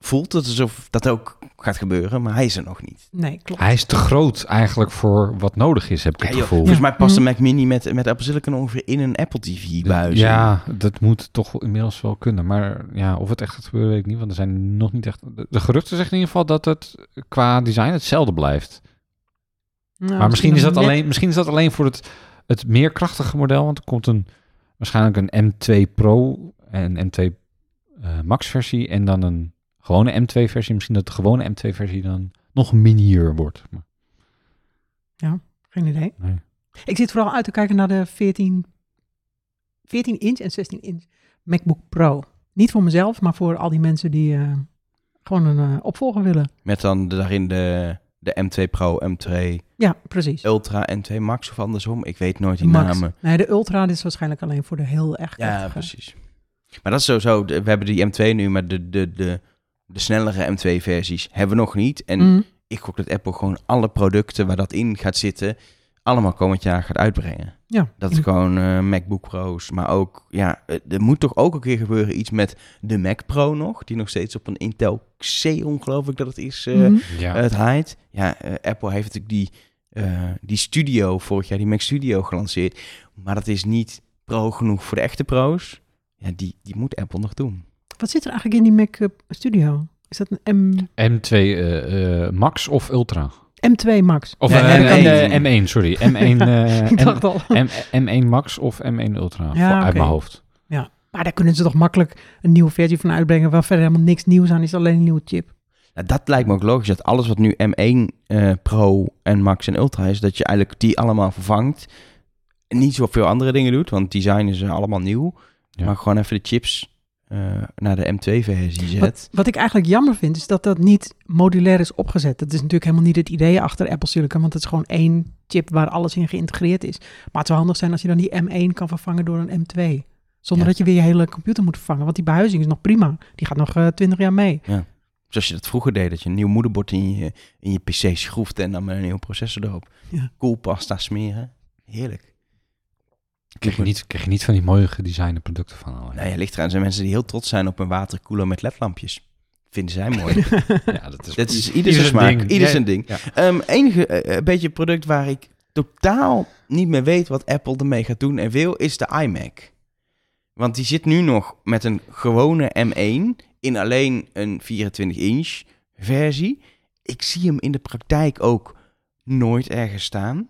voelt het alsof dat ook gaat gebeuren, maar hij is er nog niet. Nee, klopt. Hij is te groot eigenlijk voor wat nodig is, heb ik Ja, het joh, gevoel. Volgens mij past de Mhm. Mac Mini met, met Apple Silicon ongeveer in een Apple TV buizing. Ja, dat moet toch inmiddels wel kunnen. Maar ja, of het echt gaat gebeuren, weet ik niet. Want er zijn nog niet echt... De, de geruchten zeggen in ieder geval dat het qua design hetzelfde blijft. Nou, maar misschien is, dat net- alleen, misschien is dat alleen voor het, het meer krachtige model, want er komt een, waarschijnlijk een M2 Pro en een M2 eh, Max versie en dan een gewone M2 versie. Misschien dat de gewone M2 versie dan nog minier wordt. Maar, Geen idee. nee. Ik zit vooral uit te kijken naar de 14, 14 inch en 16 inch MacBook Pro. Niet voor mezelf, maar voor al die mensen die eh, gewoon een eh, opvolger willen. Met dan daarin de, de M2 Pro, M2 Ja, precies. Ultra en 2 Max of andersom. Ik weet nooit die Max. namen. Nee, de Ultra is waarschijnlijk alleen voor de heel erg Ja, krachtige. precies. Maar dat is sowieso, we hebben die M2 nu, maar de, de, de, de snellere M2-versies hebben we nog niet. En Mm. ik gok dat Apple gewoon alle producten waar dat in gaat zitten, allemaal komend jaar gaat uitbrengen. Ja, Dat is gewoon eh, MacBook Pro's, maar ook, ja, eh, er moet toch ook een keer gebeuren iets met de Mac Pro nog, die nog steeds op een Intel Xeon, geloof ik dat het is, eh, Mhm. Ja. het haait. Ja, Apple heeft natuurlijk die, eh, die Studio vorig jaar, die Mac Studio gelanceerd, maar dat is niet pro genoeg voor de echte pro's. Ja, die, die moet Apple nog doen. Wat zit er eigenlijk in die Mac Studio? Is dat een M, M2 eh, eh, Max of Ultra? M2 Max? Of Nee, eh, M1. eh, M1, sorry. <laughs> M1, eh, ik dacht M, al. M, M1 Max of M1 Ultra? Ja, Voor- uit mijn hoofd. Maar daar kunnen ze toch makkelijk een nieuwe versie van uitbrengen waar verder helemaal niks nieuws aan is, alleen een nieuwe chip. Nou, dat lijkt me ook logisch, dat alles wat nu M1 eh, Pro en Max en Ultra is, dat je eigenlijk die allemaal vervangt. En niet zoveel andere dingen doet, want design is allemaal nieuw. Ja. Maar gewoon even de chips eh, naar de M2-versie zet. Wat, wat ik eigenlijk jammer vind, is dat dat niet modulair is opgezet. Dat is natuurlijk helemaal niet het idee achter Apple Silicon, want het is gewoon één chip waar alles in geïntegreerd is. Maar het zou handig zijn als je dan die M1 kan vervangen door een M2. Zonder Ja. dat je weer je hele computer moet vervangen, want die behuizing is nog prima. Die gaat nog twintig jaar mee. Zoals je dat vroeger deed, dat je een nieuw moederbord in je, in je PC schroefde en dan met een nieuwe processor erop. Ja. Koelpasta smeren. Heerlijk. Krijg je, niet, krijg je niet van die mooie gedesignde producten van alleen. Nou ja, ligt eraan. Er zijn mensen die heel trots zijn op een waterkoeler met ledlampjes. Vinden zij mooi. <laughs> Ja, dat is, Dat is ieder zijn smaak. ding. Ieder zijn ding. ja. Ehm, enige eh, een beetje product waar ik totaal niet meer weet wat Apple ermee gaat doen en wil, is de iMac. Want die zit nu nog met een gewone M1 in alleen een 24-inch versie. Ik zie hem in de praktijk ook nooit ergens staan.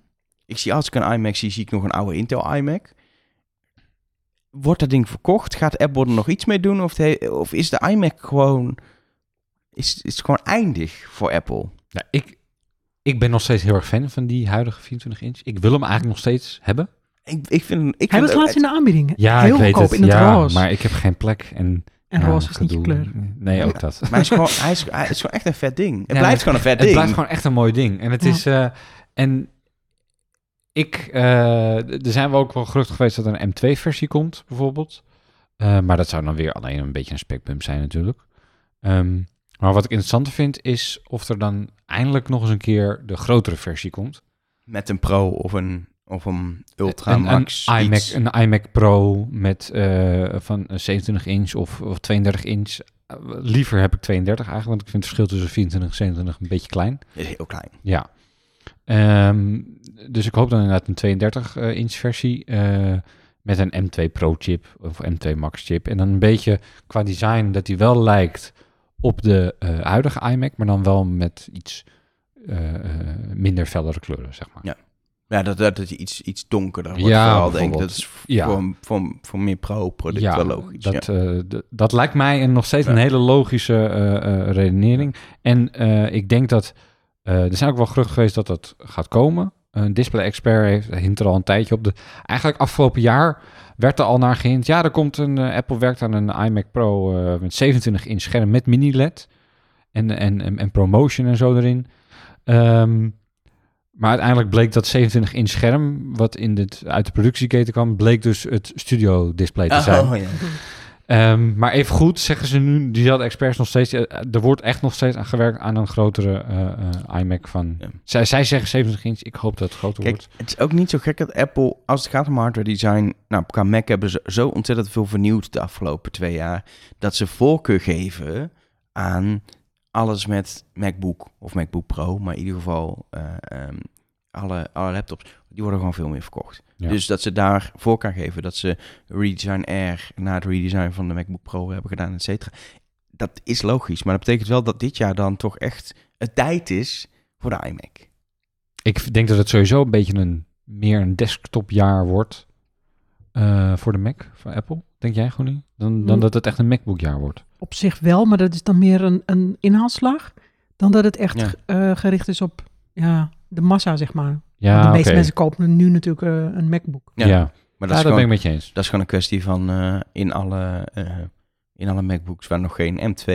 Ik zie als ik een iMac zie, zie ik nog een oude Intel iMac. Wordt dat ding verkocht? Gaat Apple er nog iets mee doen? Of, het he- of is de iMac gewoon... Is, is het gewoon eindig voor Apple? Ja, ik, ik ben nog steeds heel erg fan van die huidige 24 inch. Ik wil hem eigenlijk nog steeds hebben. Ik, ik vind, ik Hij was laatst in de aanbieding. Ja, Heel ik weet het. in het ja, roze. maar ik heb geen plek. En, En ja, roze is niet je kleur. Nee, ook dat. Maar hij is, gewoon, hij, is, hij is gewoon echt een vet ding. Het Ja, blijft gewoon een vet Het ding. blijft gewoon echt een mooi ding. En het Ja. is... eh, en ik... eh, er zijn wel ook wel geruchten geweest dat er een M2-versie komt, bijvoorbeeld. Eh, maar dat zou dan weer alleen een beetje een specbump zijn natuurlijk. Ehm, maar wat ik interessanter vind, is of er dan eindelijk nog eens een keer de grotere versie komt. Met een Pro of een, of een Ultra een, Max. Een iMac, iets. een iMac Pro met eh, van een 27 inch of, of 32 inch. Liever heb ik 32 eigenlijk, want ik vind het verschil tussen 24 en 27 een beetje klein. is heel klein. Ja. Ehm, dus ik hoop dan inderdaad een 32 eh, inch versie eh, met een M2 Pro chip of M2 Max chip. En dan een beetje qua design dat die wel lijkt op de eh, huidige iMac, maar dan wel met iets minder fellere kleuren, zeg maar. Ja. Ja, dat, dat, dat je iets, iets donkerder wordt Ja, vooral, denk ik. Dat is Ja. voor, voor, voor meer pro-product wel logisch. Dat, ja. dat lijkt mij een, nog steeds een hele logische redenering. En ik denk dat er zijn ook wel geruchten geweest dat dat gaat komen. Een Display Expert heeft hint er al een tijdje op. De, eigenlijk afgelopen jaar werd er al naar gehint. Ja, er komt een eh, Apple werkt aan een iMac Pro eh, met 27 inch scherm met mini LED en, en, en, en ProMotion en zo erin. Ehm, maar uiteindelijk bleek dat 27 inch scherm, wat in dit, uit de productieketen kwam, bleek dus het studio display te zijn. Oh, ja. Ehm, maar even goed zeggen ze nu, diezelfde experts nog steeds, eh, er wordt echt nog steeds aan gewerkt aan een grotere eh, eh, iMac van, Ja. zij, zij zeggen 70 inch, ik hoop dat het groter Kijk, wordt. het is ook niet zo gek dat Apple, als het gaat om hardware design, nou, qua Mac hebben ze zo ontzettend veel vernieuwd de afgelopen twee jaar, dat ze voorkeur geven aan alles met MacBook of MacBook Pro, maar in ieder geval eh, ehm, alle, alle laptops, die worden gewoon veel meer verkocht. Ja. Dus dat ze daar voorkeur geven, dat ze redesign Air na het redesign van de MacBook Pro hebben gedaan, et cetera. Dat is logisch, maar dat betekent wel dat dit jaar dan toch echt een tijd is voor de iMac. Ik denk dat het sowieso een beetje een meer een desktopjaar wordt eh, voor de Mac van Apple? Denk jij, Groenie? Dan, dan Mm. dat het echt een MacBook-jaar wordt. Op zich wel, maar dat is dan meer een, een inhaalslag dan dat het echt Ja. eh, gericht is op ja, de massa, zeg maar. Ja, Want de meeste mensen kopen nu natuurlijk eh, een MacBook. Ja. Maar dat, is ben gewoon, ik met je eens. dat is gewoon een kwestie van eh, in, alle, eh, in alle MacBooks waar nog geen M2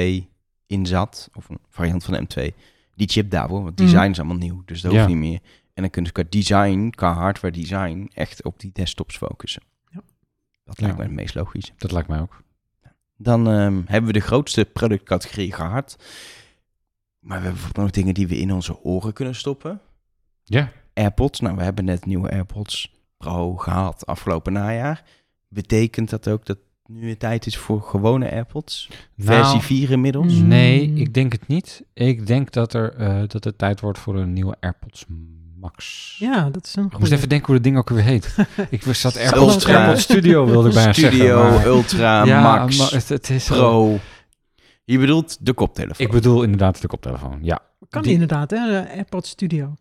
in zat, of een variant van de M2, die chip daarvoor, want design Mhm. is allemaal nieuw, dus dat Ja. hoeft niet meer. En dan kun je qua design, qua hardware design, echt op die desktops focussen. Ja. Dat lijkt Ja. mij het meest logisch. Dat lijkt mij ook. Dan ehm, hebben we de grootste productcategorie gehad. Maar we hebben bijvoorbeeld nog dingen die we in onze oren kunnen stoppen. Ja. AirPods. Nou, we hebben net nieuwe AirPods Pro gehad afgelopen najaar. Betekent dat ook dat nu het tijd is voor gewone AirPods? Versie Nou, 4 inmiddels? Nee, ik denk het niet. Ik denk dat, er, eh, dat het tijd wordt voor een nieuwe AirPods Max. Ja, dat is een Ik moest even denken hoe het ding ook weer heet. <laughs> ik zat AirPods, Ultra. AirPods Studio, wilde ik bijna Studio, zeggen. maar- Ultra, <laughs> ja, Max, maar het, het is Pro. Je bedoelt de koptelefoon. Ik bedoel inderdaad de koptelefoon, ja. Kan die- inderdaad, hè? De AirPods Studio.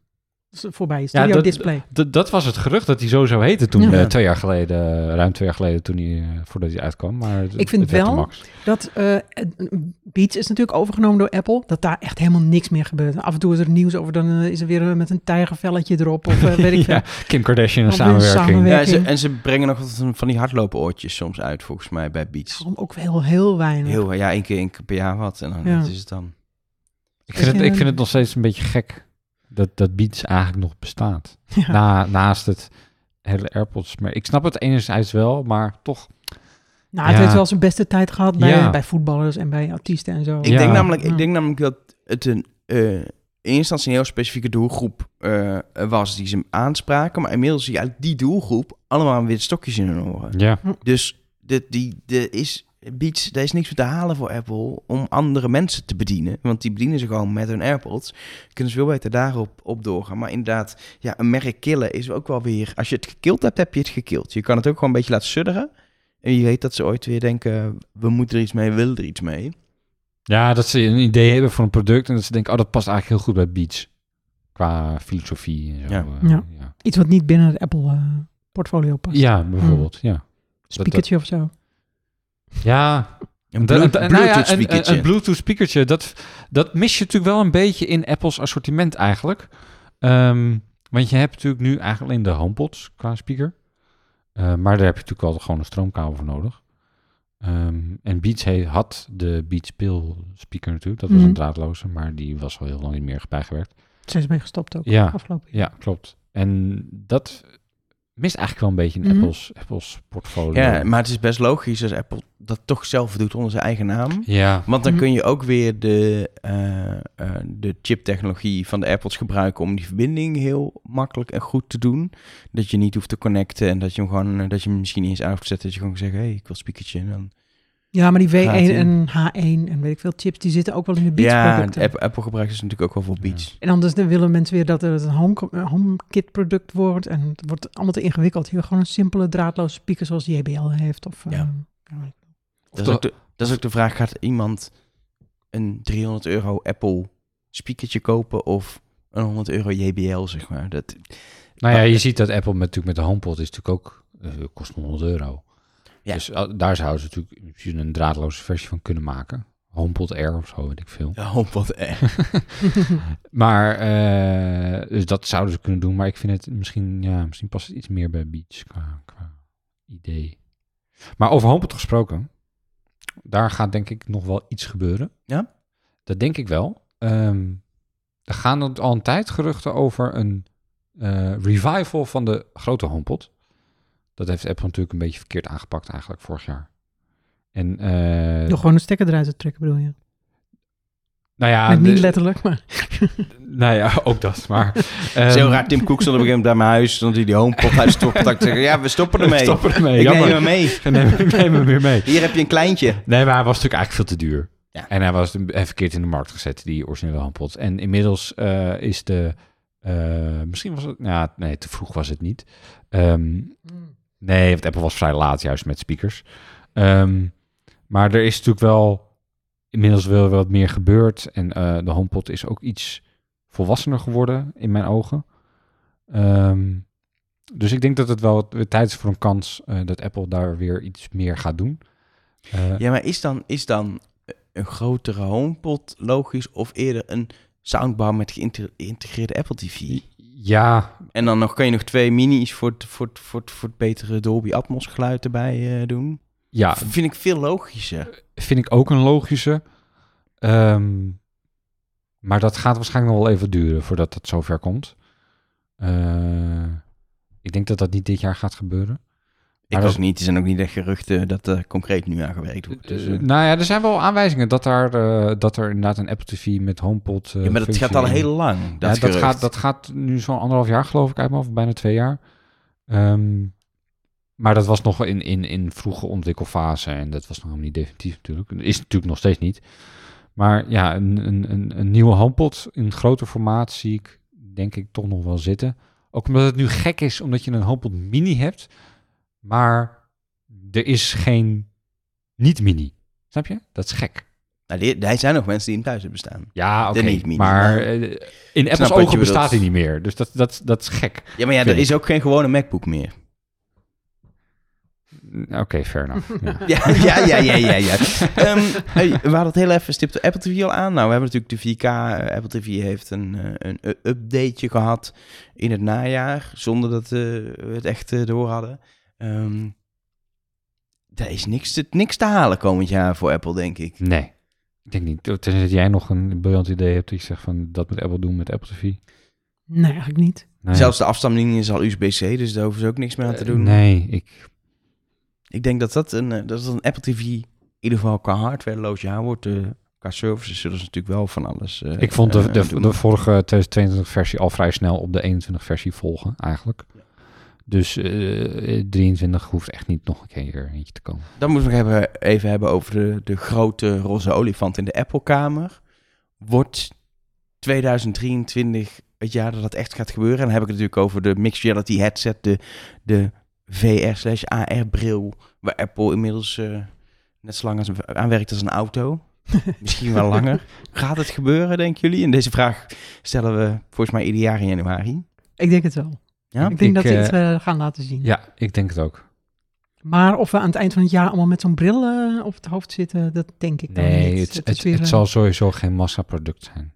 Voorbij, Ja, Studio dat- Display. Dat was het gerucht dat hij zo zou heten toen, Ja. eh, twee jaar geleden, ruim twee jaar geleden, toen hij, eh, voordat hij uitkwam. Maar Ik vind wel-. Dat eh, Beats is natuurlijk overgenomen door Apple. Dat daar echt helemaal niks meer gebeurt. Af en toe is er nieuws over, dan eh, is er weer eh, met een tijgervelletje erop. Of eh, weet ik <laughs> veel. ja, Kim Kardashian, een samenwerking. samenwerking. Ja, ze, en ze brengen nog wat van die hardlopen-oortjes soms uit, volgens mij, bij Beats. Daarom ook wel heel weinig. Heel, ja, één keer, één keer per jaar wat. En dan Ja. dat is het dan. Ik vind, het, Ja. ik vind het nog steeds een beetje gek dat, dat Beats eigenlijk nog bestaat. <laughs> Ja. Na, naast het hele AirPods. Maar ik snap het enerzijds wel, maar toch. Nou, het Ja. heeft wel zijn beste tijd gehad bij, Ja. bij voetballers en bij artiesten en zo. Ik, Ja. denk namelijk, Ja. ik denk namelijk dat het een, eh, in eerste instantie een heel specifieke doelgroep eh, was die ze aanspraken. Maar inmiddels zie je uit die doelgroep allemaal weer stokjes in hun oren. Ja, Dus de, die, de is, Beats, daar is niks meer te halen voor Apple om andere mensen te bedienen. Want die bedienen ze gewoon met hun AirPods. Kunnen ze veel beter daarop op doorgaan. Maar inderdaad, ja, een merk killen is ook wel weer... Als je het gekild hebt, heb je het gekild. Je kan het ook gewoon een beetje laten sudderen. En je weet dat ze ooit weer denken, we moeten er iets mee, we willen er iets mee. ja, dat ze een idee hebben voor een product en dat ze denken, oh, dat past eigenlijk heel goed bij Beats. Qua filosofie en zo. Ja. eh, Ja. ja. Iets wat niet binnen het Apple-portfolio past. Ja, bijvoorbeeld, ja. Speakertje of zo. Ja, Een nou ja, een- speakertje. Een, een Bluetooth speakertje, dat, dat mis je natuurlijk wel een beetje in Apples assortiment eigenlijk. Ehm, want je hebt natuurlijk nu eigenlijk alleen de HomePods qua speaker. Eh, maar daar heb je natuurlijk wel gewoon een stroomkabel voor nodig. Ehm, en Beats he- had de Beats Pill speaker natuurlijk. Dat was Mhm. een draadloze, maar die was al heel lang niet meer bijgewerkt. Zijn ze mee gestopt ook Ja. afgelopen jaar. Ja, klopt. En dat mist eigenlijk wel een beetje in Mhm. Apples, Apples portfolio. Ja, maar het is best logisch als Apple dat toch zelf doet onder zijn eigen naam. ja. Want dan Mhm. kun je ook weer de, eh, eh, de chiptechnologie van de AirPods gebruiken om die verbinding heel makkelijk en goed te doen. Dat je niet hoeft te connecten en dat je hem gewoon, eh, dat je hem misschien niet eens uit hoeft te zetten. Dat je gewoon zegt, hé, hey, ik wil speakertje. En dan... Ja, maar die W1 Gaat ie. en H1 en weet ik veel chips, die zitten ook wel in de Ja, Beats-producten. Apple, Apple gebruikt dus natuurlijk ook wel voor Beats. En anders dan willen mensen weer dat het een home, een HomeKit product wordt. En het wordt allemaal te ingewikkeld. Je wil gewoon een simpele draadloze speaker zoals JBL heeft. Of, Ja. eh, ja. Dat is, ook de, dat is ook de vraag, gaat iemand een 300 euro Apple speakertje kopen of een 100 euro JBL, zeg maar? Dat, Nou ja, je ziet dat Apple met, natuurlijk met de HomePod is natuurlijk ook eh, kost 100 euro. Ja. Dus uh, daar zouden ze natuurlijk een draadloze versie van kunnen maken. HomePod Air of zo, weet ik veel. ja, wat eh. <laughs> <laughs> Maar eh, dus dat zouden ze kunnen doen, maar ik vind het misschien, ja, misschien past het iets meer bij Beats qua, qua idee. Maar over HomePod gesproken, daar gaat denk ik nog wel iets gebeuren. Ja? Dat denk ik wel. Ehm, er gaan al een tijd geruchten over een eh, revival van de grote HomePod. Dat heeft Apple natuurlijk een beetje verkeerd aangepakt eigenlijk vorig jaar. En, eh, Door gewoon een stekker eruit te trekken, bedoel je? nou ja, Met niet de- letterlijk, maar... <laughs> nou ja, ook dat. Maar, Het is heel ehm, raar, Tim Cook stond op een gegeven moment bij mijn huis, stond hij die homepot uit stopcontact zeggen, ja, we stoppen <laughs> ermee. We stoppen ermee, Ik jammer. neem hem mee. neem, ik neem hem weer mee. Hier heb je een kleintje. Nee, maar hij was natuurlijk eigenlijk veel te duur. Ja. En hij was even verkeerd in de markt gezet, die originele handpot. En inmiddels eh, is de... eh, misschien was het... Nou, nee, te vroeg was het niet. Ehm, nee, want Apple was vrij laat juist met speakers. Ehm, maar er is natuurlijk wel inmiddels wel wat meer gebeurd. En eh, de HomePod is ook iets volwassener geworden in mijn ogen. Ehm, dus ik denk dat het wel weer tijd is voor een kans eh, dat Apple daar weer iets meer gaat doen. Eh, Ja, maar is dan, is dan een grotere HomePod logisch of eerder een soundbar met geïnte- geïntegreerde Apple TV? Ja, En dan nog kan je nog twee minis voor het, voor het, voor het, voor het betere Dolby Atmos geluid erbij eh, doen. ja, Vind ik veel logischer. vind ik ook een logische. Ehm, maar dat gaat waarschijnlijk nog wel even duren voordat dat zover komt. Eh, ik denk dat dat niet dit jaar gaat gebeuren. Ik dat ook niet. Er zijn ook niet echt geruchten dat er concreet nu aan gewerkt wordt. Dus, Eh, eh, nou ja, er zijn wel aanwijzingen dat, daar, eh, dat er inderdaad een Apple TV met HomePod. ja, maar dat gaat al heel lang. Ja, Dat, dat, gerucht. gaat, dat gaat nu zo'n anderhalf jaar geloof ik uit hoofd, bijna twee jaar. Ehm, maar dat was nog in, in, in vroege ontwikkelfase en dat was nog helemaal niet definitief natuurlijk. Is natuurlijk nog steeds niet. Maar ja, een, een, een, een nieuwe HomePod in groter formaat zie ik denk ik toch nog wel zitten. Ook omdat het nu gek is, omdat je een HomePod mini hebt, maar er is geen niet-mini. Snap je? Dat is gek. Nou, die- er zijn nog mensen die hem thuis hebben staan. Ja, oké. maar maar- eh, in Apple's ogen bestaat hij niet meer. Dus dat, dat, dat is gek. Ja, maar ja, er is ook geen gewone MacBook meer. Oké, fair enough. Ja. <laughs> Ja, ja, ja, ja, ja. ja. Ehm, hey, we hadden het heel even stipt Apple TV al aan. Nou, we hebben natuurlijk de 4K. eh, Apple TV heeft een, eh, een updateje gehad in het najaar, zonder dat we het echt door hadden. Ehm daar is niks te, niks te halen komend jaar voor Apple, denk ik. Nee, ik denk niet. Tenzij dat jij nog een briljant idee hebt dat je zegt van dat moet Apple doen met Apple TV. Nee, eigenlijk niet. Nee. Zelfs de afstandsbediening is al USB-C, dus daar hoeven ze ook niks meer aan te Eh, doen. nee, ik, Ik denk dat dat een, eh, dat een Apple TV in ieder geval qua hardwareloos jaar wordt. eh, qua services zullen ze natuurlijk wel van alles ik vond de, de, vorige 2022 versie al vrij snel op de 21 versie volgen eigenlijk. Dus eh 23 hoeft echt niet nog een keer eentje te komen. Dan moeten we nog hebben, even hebben over de, de grote roze olifant in de Apple-kamer. Wordt 2023 het jaar dat dat echt gaat gebeuren? En dan heb ik het natuurlijk over de mixed reality headset, de, de VR slash AR-bril, waar Apple inmiddels eh, net zo lang als, aanwerkt als een auto. <laughs> Misschien wel langer. Gaat het gebeuren, denken jullie? En deze vraag stellen we volgens mij ieder jaar in januari. Ik denk het wel. Ja? ik denk Ik, dat ze eh, het eh, gaan laten zien. Ja, ik denk het ook. Maar of we aan het eind van het jaar allemaal met zo'n bril eh, op het hoofd zitten, dat denk ik dan Nee, niet. het, het, weer, het eh, zal sowieso geen massaproduct zijn.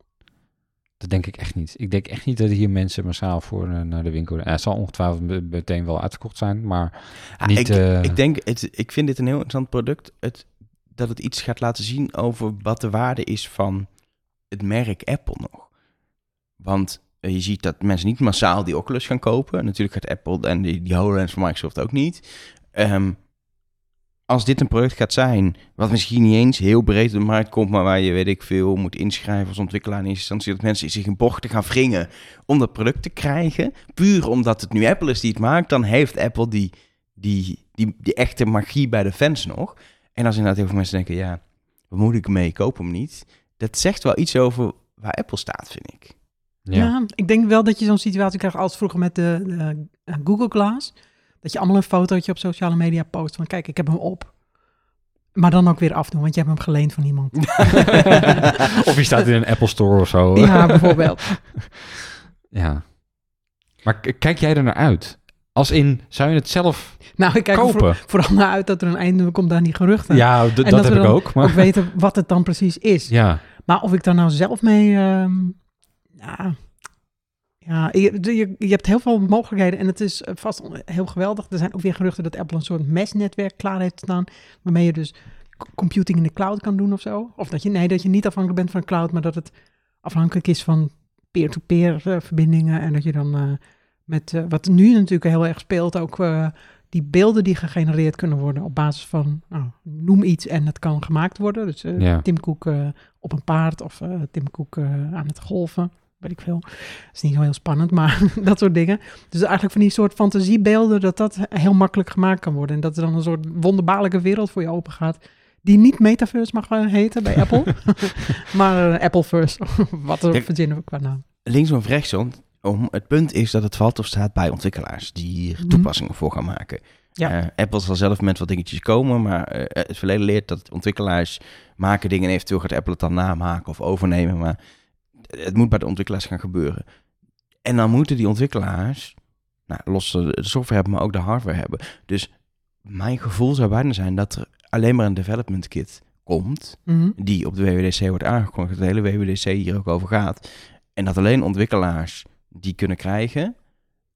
Dat denk ik echt niet. Ik denk echt niet dat hier mensen massaal voor eh, naar de winkel... Eh, het zal ongetwijfeld me- meteen wel uitverkocht zijn, maar Ah, niet... ik, eh, ik denk, het, ik vind dit een heel interessant product. Het, dat het iets gaat laten zien over wat de waarde is van het merk Apple nog. Want eh, je ziet dat mensen niet massaal die Oculus gaan kopen. Natuurlijk gaat Apple en die, die van Microsoft ook niet. Ehm, als dit een product gaat zijn, wat misschien niet eens heel breed op de markt komt, maar waar je, weet ik veel, moet inschrijven als ontwikkelaar in eerste instantie, dat mensen zich in bochten gaan wringen om dat product te krijgen, puur omdat het nu Apple is die het maakt, dan heeft Apple die, die, die, die echte magie bij de fans nog. En als inderdaad heel veel mensen denken, ja, wat moet ik mee, koop hem niet. Dat zegt wel iets over waar Apple staat, vind ik. Ja. ja. ik denk wel dat je zo'n situatie krijgt als vroeger met de, de, eh, Google Glass. Dat je allemaal een fotootje op sociale media post van kijk, ik heb hem op. Maar dan ook weer afdoen, want je hebt hem geleend van iemand. <laughs> of je staat in een Apple Store of zo. ja, bijvoorbeeld. <laughs> Ja. Maar kijk jij er naar uit? Als in, zou je het zelf Nou, ik kijk kopen? voor- vooral naar uit dat er een einde komt aan die geruchten. Ja, dat, dat heb we ik ook. Maar... Ook weten wat het dan precies is. Ja, Maar of ik daar nou zelf mee... ehm, ja, ja je, je, je hebt heel veel mogelijkheden en het is eh, vast heel geweldig. Er zijn ook weer geruchten dat Apple een soort mesnetwerk klaar heeft staan... waarmee je dus computing in de cloud kan doen of zo. Of dat je, nee, dat je niet afhankelijk bent van de cloud... maar dat het afhankelijk is van peer-to-peer eh, verbindingen... en dat je dan eh, met wat nu natuurlijk heel erg speelt... ook die beelden die gegenereerd kunnen worden op basis van... Nou, noem iets en het kan gemaakt worden. Dus Ja. Tim Cook op een paard of Tim Cook aan het golven. Weet ik veel. Dat is niet zo heel spannend, maar <laughs> dat soort dingen. Dus eigenlijk van die soort fantasiebeelden, dat dat heel makkelijk gemaakt kan worden. En dat er dan een soort wonderbaarlijke wereld voor je open gaat. Die niet Metaverse mag heten bij Apple. <laughs> maar eh, Appleverse, <laughs> wat er verzinnen we qua naam. Linksom of rechtsom, om, het punt is dat het valt of staat bij ontwikkelaars die hier Mhm. toepassingen voor gaan maken. Ja. Eh, Apple zal zelf met wat dingetjes komen, maar eh, het verleden leert dat ontwikkelaars maken dingen en eventueel gaat Apple het dan namaken of overnemen, maar het moet bij de ontwikkelaars gaan gebeuren. En dan moeten die ontwikkelaars nou, los de software hebben, maar ook de hardware hebben. Dus mijn gevoel zou bijna zijn dat er alleen maar een development kit komt, Mhm. die op de WWDC wordt aangekondigd, dat de hele WWDC hier ook over gaat. En dat alleen ontwikkelaars die kunnen krijgen.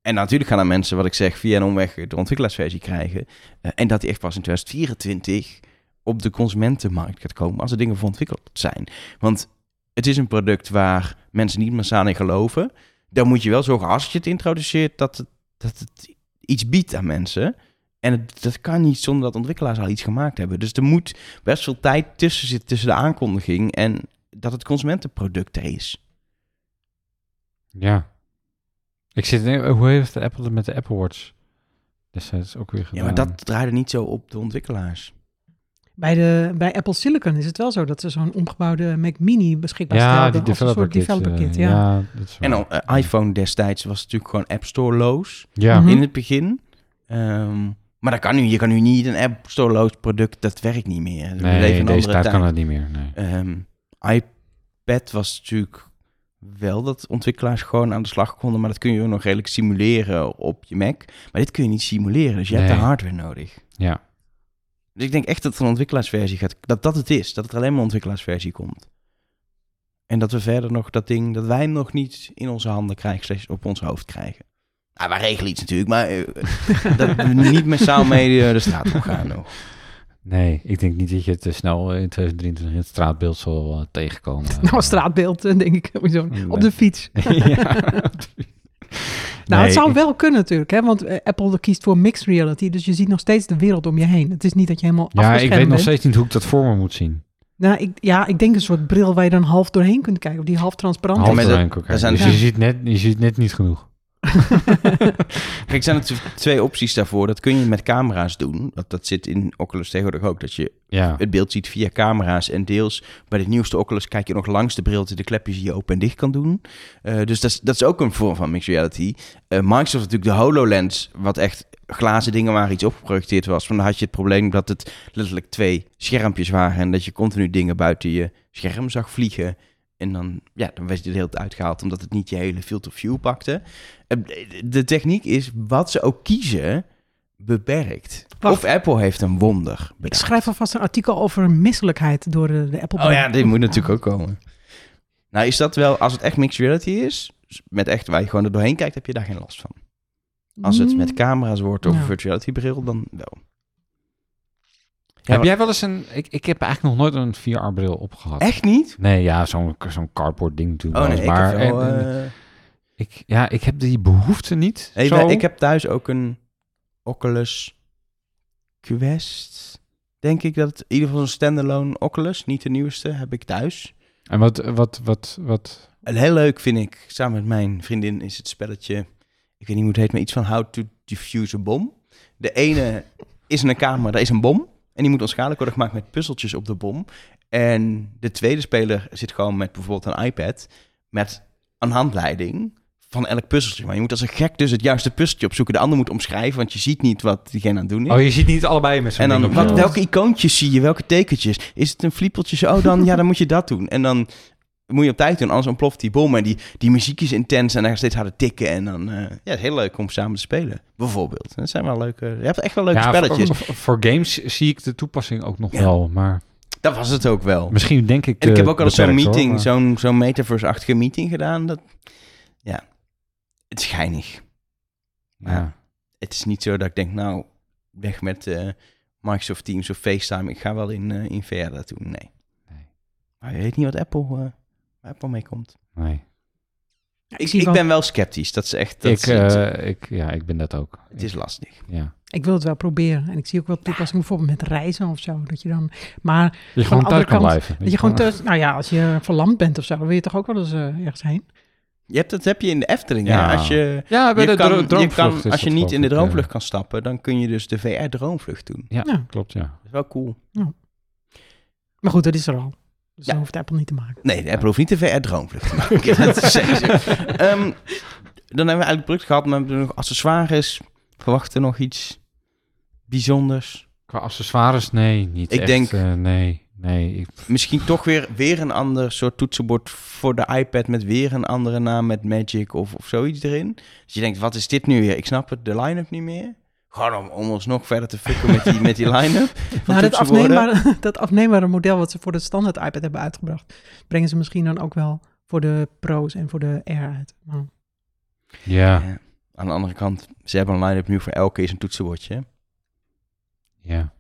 En natuurlijk gaan er mensen, wat ik zeg, via een omweg de ontwikkelaarsversie krijgen. Eh, en dat die echt pas in 2024 op de consumentenmarkt gaat komen als er dingen voor ontwikkeld zijn. Want het is een product waar mensen niet massaal in geloven. Dan moet je wel zorgen, als je het introduceert, dat het, dat het iets biedt aan mensen. En het, dat kan niet zonder dat ontwikkelaars al iets gemaakt hebben. Dus er moet best veel tijd tussen zitten, tussen de aankondiging en dat het consumentenproduct er is. Ja. Ik zit, hoe heeft de Apple het met de Apple Watch destijds ook weer gedaan? Ja, maar dat draaide niet zo op de ontwikkelaars. Bij, de, bij Apple Silicon is het wel zo dat ze zo'n omgebouwde Mac Mini beschikbaar ja, stelden die als een developer soort kit. developer eh, kit. ja. dat is En eh, iPhone destijds was natuurlijk gewoon App Store-loos Ja. Mhm. in het begin. Ehm, maar dat kan nu. Je kan nu niet een App Store-loos product, dat werkt niet meer. Nee, in deze tijd kan dat niet meer. Nee. Ehm, iPad was natuurlijk wel dat ontwikkelaars gewoon aan de slag konden, maar dat kun je ook nog redelijk simuleren op je Mac. Maar dit kun je niet simuleren, dus je hebt de hardware nodig. Ja. Dus ik denk echt dat er een ontwikkelaarsversie gaat, dat dat het is, dat het er alleen maar een ontwikkelaarsversie komt. En dat we verder nog dat ding, dat wij hem nog niet in onze handen krijgen, slechts op ons hoofd krijgen. Nou, wij regelen iets natuurlijk, maar eh, <laughs> dat we niet massaal mee eh, de straat op gaan nog. Nee, ik denk niet dat je het eh, snel in 2023 in het straatbeeld zal eh, tegenkomen. <laughs> Nou, straatbeeld, eh, denk ik. Op de fiets. <laughs> ja. Nou, het zou ik- wel kunnen natuurlijk, hè? want eh, Apple kiest voor mixed reality, dus je ziet nog steeds de wereld om je heen. Het is niet dat je helemaal Ja, ik weet nog steeds niet hoe ik dat voor me moet zien. Nou, ik, ja, ik denk een soort bril waar je dan half doorheen kunt kijken, of die half transparant Half is. doorheen er zijn. Dus dus- je, ziet net, je ziet net niet genoeg. <laughs> Kijk, er zijn natuurlijk twee opties daarvoor. Dat kun je met camera's doen. Dat, dat zit in Oculus tegenwoordig ook. Dat je Ja. het beeld ziet via camera's. En deels bij de nieuwste Oculus kijk je nog langs de bril... je de klepjes hier open en dicht kan doen. Eh, dus dat is, dat is ook een vorm van mixed reality. Eh, Microsoft natuurlijk de HoloLens... wat echt glazen dingen waar iets op geprojecteerd was. Van dan had je het probleem dat het letterlijk twee schermpjes waren... en dat je continu dingen buiten je scherm zag vliegen... En dan, ja, dan werd je er heel tijd uitgehaald omdat het niet je hele field of view pakte. Eh, De techniek is, wat ze ook kiezen, beperkt. Wacht. Of Apple heeft een wonder Ik schrijf alvast een artikel over misselijkheid door de, de Apple Oh ja, dit moet natuurlijk ook komen. Nou, is dat wel, als het echt mixed reality is, met echt waar je gewoon er doorheen kijkt, heb je daar geen last van. Als het met camera's wordt of Ja. een virtual reality bril, dan wel. Ja, heb jij wel eens een... Ik, ik heb eigenlijk nog nooit een VR-bril opgehad. Echt niet? Nee, ja, zo'n zo'n cardboard ding natuurlijk Oh nee, ik maar heb wel, eh, eh, ik, ja, ik heb die behoefte niet. hey, zo. ik heb thuis ook een Oculus Quest. Denk ik dat het, in ieder geval een standalone Oculus, niet de nieuwste, heb ik thuis. En wat, wat, wat, wat... En heel leuk vind ik, samen met mijn vriendin, is het spelletje... Ik weet niet hoe het heet, maar iets van How to Defuse a Bomb. De ene is een kamer, daar is een bom. En die moet onschadelijk worden gemaakt met puzzeltjes op de bom. En de tweede speler zit gewoon met bijvoorbeeld een iPad... met een handleiding van elk puzzeltje. Maar je moet als een gek dus het juiste puzzeltje opzoeken. De ander moet omschrijven, want je ziet niet wat diegene aan het doen is. Oh, je ziet niet allebei met zo'n En dan, wat, welke icoontjes zie je? Welke tekentjes? Is het een fliepeltje? Oh, dan, ja, dan moet je dat doen. En dan moet je op tijd doen, anders ontploft die bom. En die, die muziek is intens en dan steeds harder tikken. En dan, eh, ja, het is heel leuk om samen te spelen, bijvoorbeeld. Dat zijn wel leuke, je hebt echt wel leuke ja, spelletjes. Voor, voor- games zie ik de toepassing ook nog Ja. wel, maar Dat was het ook wel. misschien denk ik En ik heb ook al zo'n meeting, maar- zo'n zo'n metaverse-achtige meeting gedaan. Dat, ja, het is geinig. Ja. Het is niet zo dat ik denk, nou, weg met eh, Microsoft Teams of FaceTime. Ik ga wel in, eh in VR doen. Nee. Nee. Maar je weet niet wat Apple, Apple mee komt. Nee. Ja, Ik, ik wel- ben wel sceptisch. Dat is echt, dat Ik, is, eh, ik, ja, ik ben dat ook. het is lastig. Ja. Ik wil het wel proberen. En ik zie ook wel toepassingen bijvoorbeeld met reizen of zo. Dat je dan, maar Dat je gewoon thuis kan kant- blijven. dat je gewoon thuis, nou ja, als je verlamd bent of zo, wil je toch ook wel eens eh, ergens heen? Je hebt, dat heb je in de Efteling. Ja. hè? Als je, Ja, bij je de kan, dro- je droomvlucht kan, als je niet in de droomvlucht kan stappen, dan kun je dus de VR-droomvlucht doen. Ja, Ja. klopt, ja. Dat is wel cool. Maar goed, dat is er al. Dus Ja. dan hoeft Apple niet te maken. Nee, de Apple hoeft niet de VR-droomvlucht te maken. <laughs> dat. Ehm, dan hebben we eigenlijk product gehad, maar we hebben nog accessoires. Verwachten nog iets bijzonders. Qua accessoires, nee, niet Ik echt. denk- eh, nee, Nee, ik, Misschien toch weer, weer een ander soort toetsenbord voor de iPad met weer een andere naam met Magic of, of zoiets erin. Dus je denkt, wat is dit nu weer? Ik snap het, de line-up niet meer. Gewoon om, om ons nog verder te fucken met die, met die line-up. <laughs> Nou, dat afneembare, <laughs> dat afneembare model wat ze voor de standaard iPad hebben uitgebracht, brengen ze misschien dan ook wel voor de Pro's en voor de Air uit. Maar ja, Ja. Aan de andere kant, ze hebben een line-up nu voor elke is een toetsenbordje. hè? ja.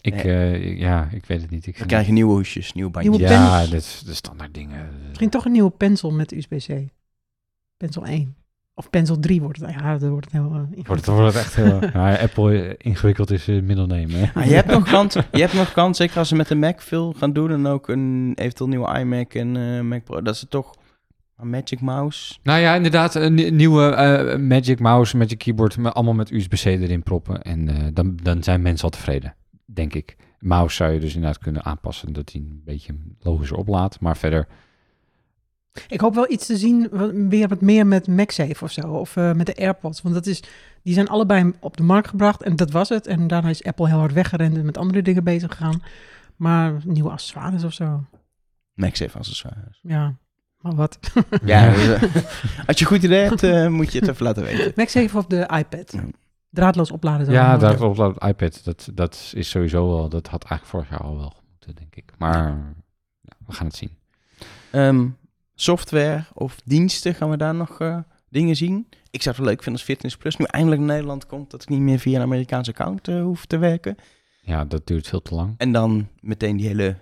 Ik, Nee. eh, ja, ik weet het niet. Ik Dan krijg je nieuwe hoesjes, nieuwe bandjes. Nieuwe ja, dit is de standaard dingen. misschien toch een nieuwe pencil met USB-C. Pencil 1. Of Pencil 3 wordt het. Ja, dat wordt het heel uh, Wordt het, ingewikkeld. wordt het echt heel... <laughs> ja, Apple eh, ingewikkeld is uh, middelnemen. Hè? Ah, je, hebt nog kans, je hebt nog kans, zeker als ze met de Mac veel gaan doen en ook een eventueel nieuwe iMac en eh, Mac Pro, dat ze toch een Magic Mouse. Nou ja, inderdaad, een nie- nieuwe eh, Magic Mouse, Magic Keyboard, met, allemaal met USB-C erin proppen. En eh, dan, dan zijn mensen al tevreden, denk ik. Mouse zou je dus inderdaad kunnen aanpassen, dat hij een beetje logischer oplaadt. Maar verder, Ik hoop wel iets te zien, wat- weer wat meer met MagSafe of zo. Of eh, met de AirPods. Want dat is, die zijn allebei op de markt gebracht en dat was het. En daarna is Apple heel hard weggerend en met andere dingen bezig gegaan. Maar nieuwe accessoires of zo. MagSafe accessoires. Ja, maar wat. <laughs> Ja, <laughs> als je goed idee hebt, eh, moet je het even laten weten. MagSafe op de iPad. Draadloos opladen. zou ja, wel- daar op dat iPad, dat, dat is sowieso wel, dat had eigenlijk vorig jaar al wel moeten, denk ik. Maar ja, we gaan het zien. Ehm, software of diensten, gaan we daar nog eh, dingen zien? Ik zou het wel leuk vinden als Fitness Plus nu eindelijk naar Nederland komt, dat ik niet meer via een Amerikaans account eh, hoef te werken. Ja, dat duurt veel te lang. En dan meteen die hele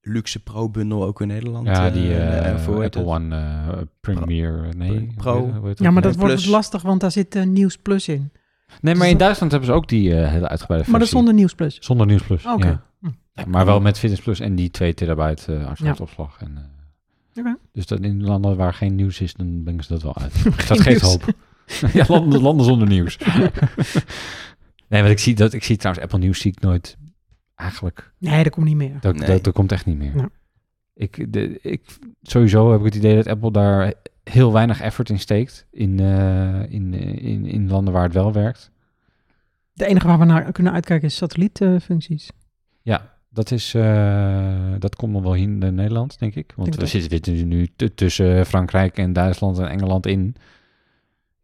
luxe pro-bundel ook in Nederland. Ja, eh, die voor Apple het. One eh, Premier, nee. Pro. hoe heet- hoe heet Ja, maar Nee, dat wordt dus lastig, want daar zit Nieuws Plus in. Nee, maar Dus in Duitsland hebben ze ook die eh, hele uitgebreide versie. Maar dat zonder Nieuws Plus. Zonder Nieuws Plus, Oké. ja. Hm. Ja, Maar wel met Fitness Plus en die 2 terabyte uh, hartslagopslag. En, eh, Dus dat in landen waar geen nieuws is, dan brengen ze dat wel uit. <laughs> Geen dat geeft nieuws. hoop. <laughs> ja, landen, landen zonder nieuws. <laughs> nee, want ik zie, dat, ik zie trouwens Apple Nieuws zie ik nooit eigenlijk. Nee, dat komt niet meer. Dat, Nee. dat, dat komt echt niet meer. Ja. Ik, de, ik, sowieso heb ik het idee dat Apple daar heel weinig effort in steekt. In, eh, in, in, in landen waar het wel werkt. De enige waar we naar kunnen uitkijken is satellietfuncties. Ja, dat, is, eh, dat komt nog wel in Nederland, denk ik. Want Denk we zitten nu tussen Frankrijk en Duitsland en Engeland in.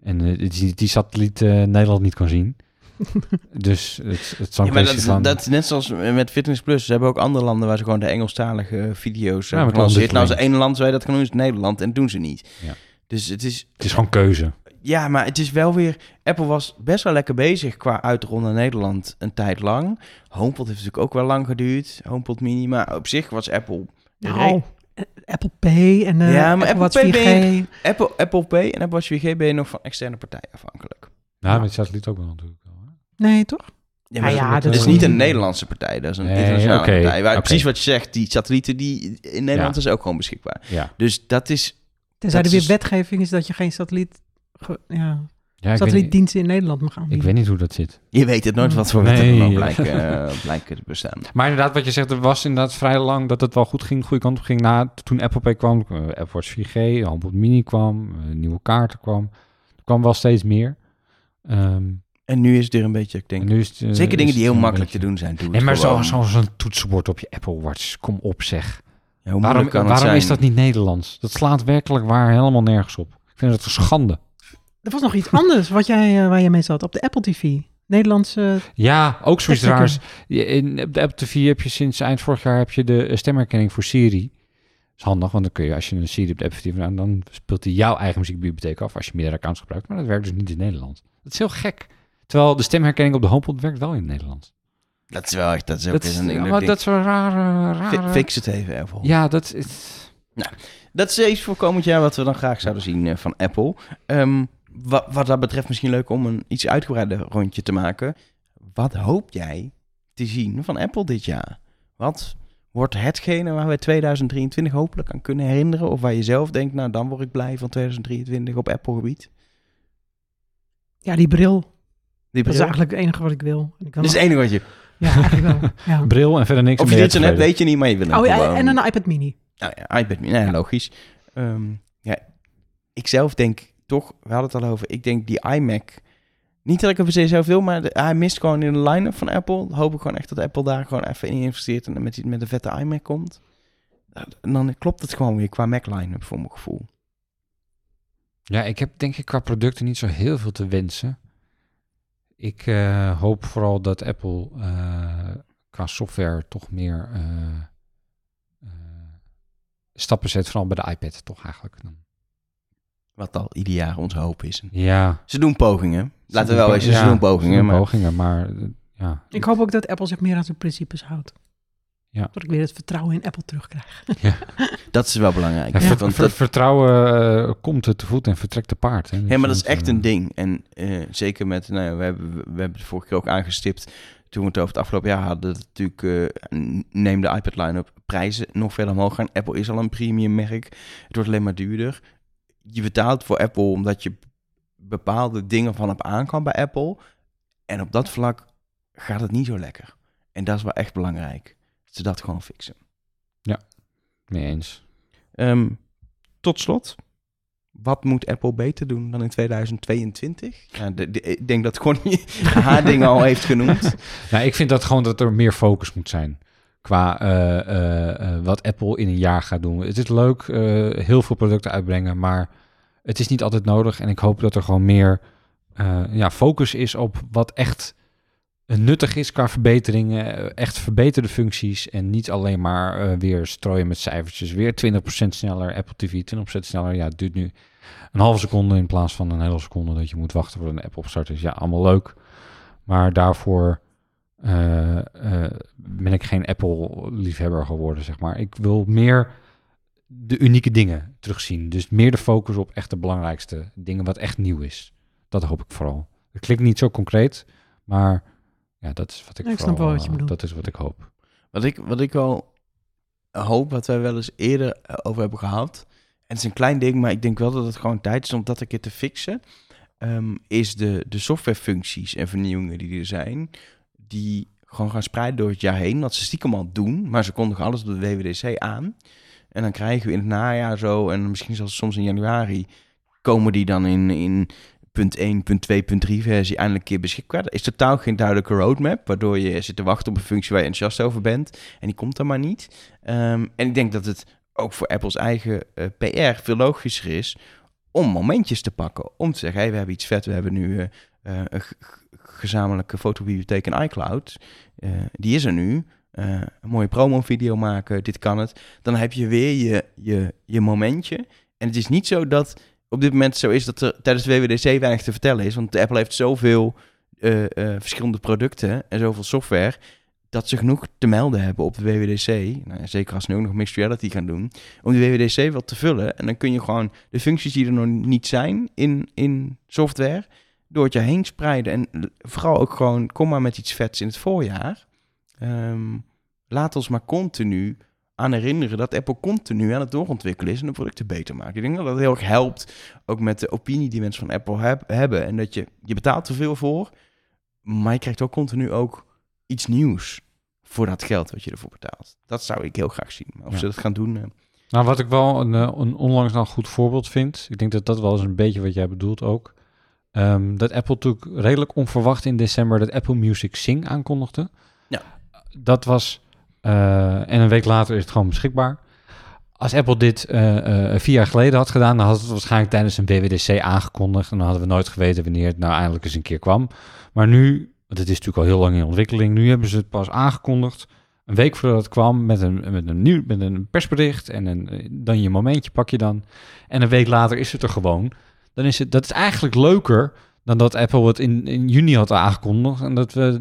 En eh, die, die satelliet eh, Nederland niet kan zien. <laughs> dus het, het Ja, een maar dat, van... dat is net zoals met Fitness Plus. Ze hebben ook andere landen waar ze gewoon de Engelstalige video's Ja, gelanceerd. Nou, als één land je dat kan doen, is het Nederland. En doen ze niet. Ja. Dus het is... Het is gewoon keuze. Ja, maar het is wel weer... Apple was best wel lekker bezig qua naar Nederland een tijd lang. HomePod heeft natuurlijk ook wel lang geduurd. HomePod Mini. Maar op zich was Apple... Nou, eh, Apple Pay en eh Ja, maar Apple Apple Watch Pay 4G. Apple, Apple Pay en Apple Watch 4G ben je nog van externe partijen afhankelijk. Nou, met satelliet ook wel natuurlijk. Nee, toch? Ja, maar ja, dat, dat is niet een- Nederlandse partij, dat is een Nee, internationale partij. Waar. Precies wat je zegt, die satellieten die in Nederland Ja. is ook gewoon beschikbaar. Ja, Dus dat is... Tenzij Dat er weer wetgeving is dat je geen satelliet, ja, ik, niet- satellietdiensten in Nederland mag ik aanbieden. weet niet hoe dat zit. Je weet het nooit wat voor wetten Nee. blijken, eh, <laughs> blijken te bestaan. Maar inderdaad, wat je zegt, er was inderdaad vrij lang dat het wel goed ging, goede kant op ging. Na, toen Apple Pay kwam, eh, Apple Watch 4G, HomePod Mini kwam, eh, nieuwe kaarten kwam. Er kwam wel steeds meer. Ehm, En nu is het er een beetje, ik denk... en nu is het, zeker is dingen die heel makkelijk beetje- te doen zijn. Doe Nee, maar zo- gewoon. zo- zo'n toetsenbord op je Apple Watch, kom op zeg. Ja, hoe Waarom, zijn? is dat niet Nederlands? Dat slaat werkelijk waar helemaal nergens op. Ik vind het een schande. Er was nog iets anders wat jij, eh, waar je mee zat. Op de Apple TV. Nederlandse... Ja, ook zoiets raars. In, op de Apple TV heb je sinds eind vorig jaar heb je de eh, stemherkenning voor Siri. Dat is handig, want dan kun je als je een Siri op de Apple TV nou, dan speelt hij jouw eigen muziekbibliotheek af als je meerdere accounts gebruikt. Maar dat werkt dus niet in Nederland. Dat is heel gek. Terwijl de stemherkenning op de HomePod werkt wel in het Nederlands. Dat is wel echt... Dat is ook Dat is, een ding. ja, maar ik dat is rare... denk, fi- rare... Fix het even, Apple. Ja, dat is... Dat is iets voor komend jaar wat we dan graag zouden zien eh, van Apple. Ehm, wat, wat dat betreft misschien leuk om een iets uitgebreider rondje te maken. Wat hoop jij te zien van Apple dit jaar? Wat wordt hetgene waar we 2023 hopelijk aan kunnen herinneren? Of waar je zelf denkt, nou dan word ik blij van 2023 op Apple gebied? Ja, die bril. Die Dat is bril? eigenlijk het enige wat ik wil. En ik wil Dat is het enige wat je... Ja, eigenlijk wel. Ja. <laughs> Bril en verder niks. Of je dit zo weet je niet, maar je wil Oh ja, gewoon. en een iPad mini. Nou ja, iPad mini, nee, logisch. Ehm, ja, ik zelf denk toch, we hadden het al over, ik denk die iMac Niet dat ik er per se zo veel, maar hij mist gewoon in de line-up van Apple. Hoop ik gewoon echt dat Apple daar gewoon even in investeert en met, die, met een vette iMac komt. En dan klopt het gewoon weer qua Mac line-up voor mijn gevoel. Ja, ik heb denk ik qua producten niet zo heel veel te wensen. Ik eh, hoop vooral dat Apple eh, qua software toch meer eh, stappen zet, vooral bij de iPad toch eigenlijk. Dan. Wat al ieder jaar onze hoop is. Ja. Ze doen pogingen. Laten we wel Ja, wezen, ze doen pogingen. ze doen Maar pogingen, maar eh, ja. Ik hoop ook dat Apple zich meer aan zijn principes houdt. Ja. Dat ik weer het vertrouwen in Apple terugkrijg. <laughs> dat is wel belangrijk. Ja, ver- Want ver- dat, vertrouwen eh, komt te voet en vertrekt te paard. Hè. Ja, maar dat is Dus, echt eh, een ding. En eh, zeker met, nou, ja, we, hebben, we hebben het vorige keer ook aangestipt. Toen we het over het afgelopen jaar hadden, dat natuurlijk, eh, neem de iPad line-up, prijzen nog verder omhoog gaan. Apple is al een premium merk. Het wordt alleen maar duurder. Je betaalt voor Apple omdat je bepaalde dingen van op aan kan bij Apple. En op dat vlak gaat het niet zo lekker. En dat is wel echt belangrijk. Dat ze dat gewoon fixen. Mee eens. Ehm, tot slot, wat moet Apple beter doen dan in 2022? Ja, de, de- ik denk dat gewoon <laughs> haar dingen al heeft genoemd. Ik vind dat gewoon dat er meer focus moet zijn. Qua eh, eh, eh, wat Apple in een jaar gaat doen. Het is leuk, heel veel producten uitbrengen, maar het is niet altijd nodig. En ik hoop dat er gewoon meer ja, focus is op wat echt nuttig is qua verbeteringen. Echt verbeterde functies. En niet alleen maar weer strooien met cijfertjes. Weer 20% sneller Apple TV, 20% sneller. Ja, het duurt nu een halve seconde in plaats van een hele seconde dat je moet wachten voor een app opstart. Dus ja, allemaal leuk. Maar daarvoor eh, eh, ben ik geen Apple-liefhebber geworden, zeg maar. Ik wil meer de unieke dingen terugzien. Dus meer de focus op echt de belangrijkste dingen wat echt nieuw is. Dat hoop ik vooral. Het klinkt niet zo concreet, maar ja, dat is wat ik Ik snap vooral, wel wat je eh, bedoelt. Dat is wat ik hoop. Wat ik, wat ik wel hoop, wat wij wel eens eerder over hebben gehad. En het is een klein ding, maar ik denk wel dat het gewoon tijd is om dat een keer te fixen. ehm, is de, de softwarefuncties en vernieuwingen die er zijn, die gewoon gaan spreiden door het jaar heen. Dat ze stiekem al doen, maar ze kondigen alles door de WWDC aan. En dan krijgen we in het najaar zo, en misschien zelfs soms in januari, komen die dan in, in punt 1, punt 2, punt 3 versie eindelijk een keer beschikbaar. Er is totaal geen duidelijke roadmap, waardoor je zit te wachten op een functie waar je enthousiast over bent. En die komt er maar niet. Ehm, en ik denk dat het ook voor Apple's eigen eh, PR veel logischer is om momentjes te pakken. Om te zeggen, hey, we hebben iets vet. We hebben nu g- gezamenlijke fotobibliotheek in iCloud. Eh, die is er nu. Eh, een mooie promo-video maken, dit kan het. Dan heb je weer je, je, je momentje. En het is niet zo dat op dit moment zo is dat er tijdens de WWDC weinig te vertellen is. Want Apple heeft zoveel eh, verschillende producten en zoveel software... dat ze genoeg te melden hebben op de WWDC. Nou, zeker als ze nu ook nog mixed reality gaan doen. Om die WWDC wat te vullen. En dan kun je gewoon de functies die er nog niet zijn in, in software... door het je heen spreiden. En vooral ook gewoon, kom maar met iets vets in het voorjaar. Ehm, laat ons maar continu aan herinneren dat Apple continu aan het doorontwikkelen is en de producten beter maakt. Ik denk dat dat heel erg helpt, ook met de opinie die mensen van Apple heb- hebben. En dat je, je betaalt te veel voor, maar je krijgt ook continu ook iets nieuws voor dat geld wat je ervoor betaalt. Dat zou ik heel graag zien. Of Ja. ze dat gaan doen, eh, Nou, wat ik wel een, eh, een onlangs nog goed voorbeeld vind, ik denk dat dat wel eens een beetje wat jij bedoelt ook, ehm, dat Apple natuurlijk redelijk onverwacht in december dat Apple Music Sing aankondigde. Ja. Dat was, eh, en een week later is het gewoon beschikbaar. Als Apple dit eh, eh, vier jaar geleden had gedaan, dan had het waarschijnlijk tijdens een WWDC aangekondigd. En dan hadden we nooit geweten wanneer het nou eindelijk eens een keer kwam. Maar nu, want het is natuurlijk al heel lang in ontwikkeling, nu hebben ze het pas aangekondigd. Een week voordat het kwam met een, met een, nieuw, met een persbericht en een, dan je momentje pak je dan. En een week later is het er gewoon. Dan is het, dat is eigenlijk leuker dan dat Apple het in, in juni had aangekondigd. En dat we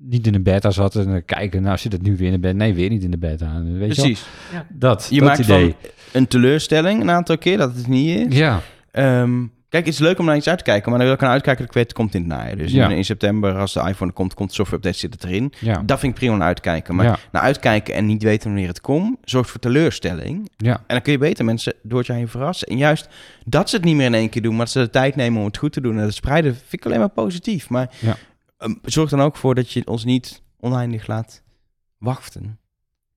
niet in de beta zaten en kijken, nou zit het nu weer in de beta. Nee, weer niet in de beta. Weet Je wel? precies. Dat, Je dat maakt idee. van een teleurstelling een aantal keer dat het niet is. Ja, Ehm, kijk, het is leuk om naar iets uit te kijken, maar dan wil ik naar uitkijken dat ik weet, het komt in het najaar. Dus Ja. in, in september, als de iPhone komt, komt de software update zit het erin. ja, Dat vind ik prima naar uitkijken. Maar ja, naar uitkijken en niet weten wanneer het komt, zorgt voor teleurstelling. ja. En dan kun je beter mensen door het jaar heen verrassen. En juist dat ze het niet meer in één keer doen, maar dat ze de tijd nemen om het goed te doen en het spreiden, vind ik alleen maar positief. Maar ehm, zorg dan ook voor dat je ons niet oneindig laat wachten.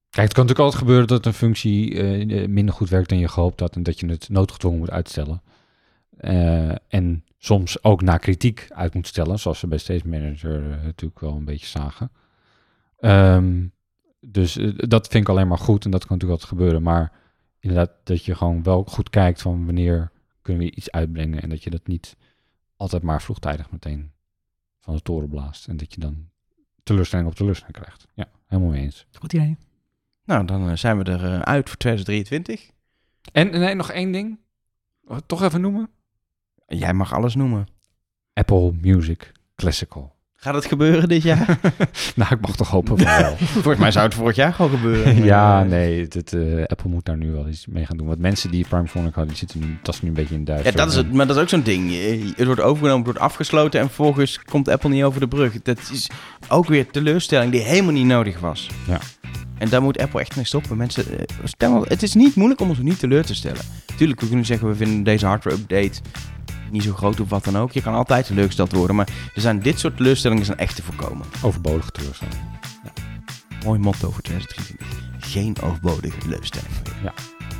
Kijk, het kan natuurlijk altijd gebeuren dat een functie eh, minder goed werkt dan je gehoopt had en dat je het noodgedwongen moet uitstellen. Eh, en soms ook naar kritiek uit moet stellen, zoals we bij Stage Manager eh, natuurlijk wel een beetje zagen. Ehm, dus eh, dat vind ik alleen maar goed en dat kan natuurlijk altijd gebeuren. Maar inderdaad, dat je gewoon wel goed kijkt van wanneer kunnen we iets uitbrengen en dat je dat niet altijd maar vroegtijdig meteen van de toren blaast en dat je dan teleurstelling op teleurstelling krijgt. Ja, helemaal mee eens. Goed idee. Nou, dan zijn we er eh, uit voor 2023. En nee, nog één ding. Toch even noemen. Jij mag alles noemen. Apple Music Classical. Gaat het gebeuren dit jaar? <laughs> nou, ik mag toch hopen van wel. <laughs> Volgens mij zou het vorig jaar gewoon gebeuren. <laughs> ja, Maar, eh, nee, het, eh, Apple moet daar nu wel iets mee gaan doen. Want mensen die Primephonic hadden, die zitten nu, dat is nu een beetje in Duits. Ja, dat is het, maar dat is ook zo'n ding. Je- Het wordt overgenomen, het wordt afgesloten en vervolgens komt Apple niet over de brug. Dat is ook weer teleurstelling die helemaal niet nodig was. Ja. En daar moet Apple echt mee stoppen. Mensen, eh, stel, het is niet moeilijk om ons niet teleur te stellen. Tuurlijk, we kunnen zeggen, we vinden deze hardware update niet zo groot of wat dan ook. Je kan altijd teleurgesteld worden, maar er zijn dit soort teleurstellingen zijn echt te voorkomen. Overbodige teleurstelling. Mooi motto voor 2023. Geen overbodige teleurstelling. Ja.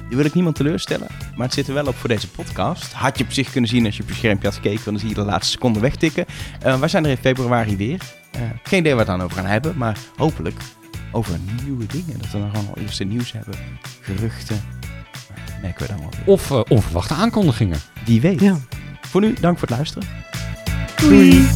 Die wil ik niemand teleurstellen, maar het zit er wel op voor deze podcast. Had je op zich kunnen zien als je op je schermpje had gekeken, want dan zie je de laatste seconde wegtikken. Eh wij zijn er in februari weer. Eh, geen idee waar we het dan over gaan hebben, maar hopelijk over nieuwe dingen. Dat we dan gewoon al eerste nieuws hebben, geruchten. Merken we dan wel weer. Of eh, onverwachte aankondigingen. Wie weet. Ja. Voor nu, dank voor het luisteren. Doei.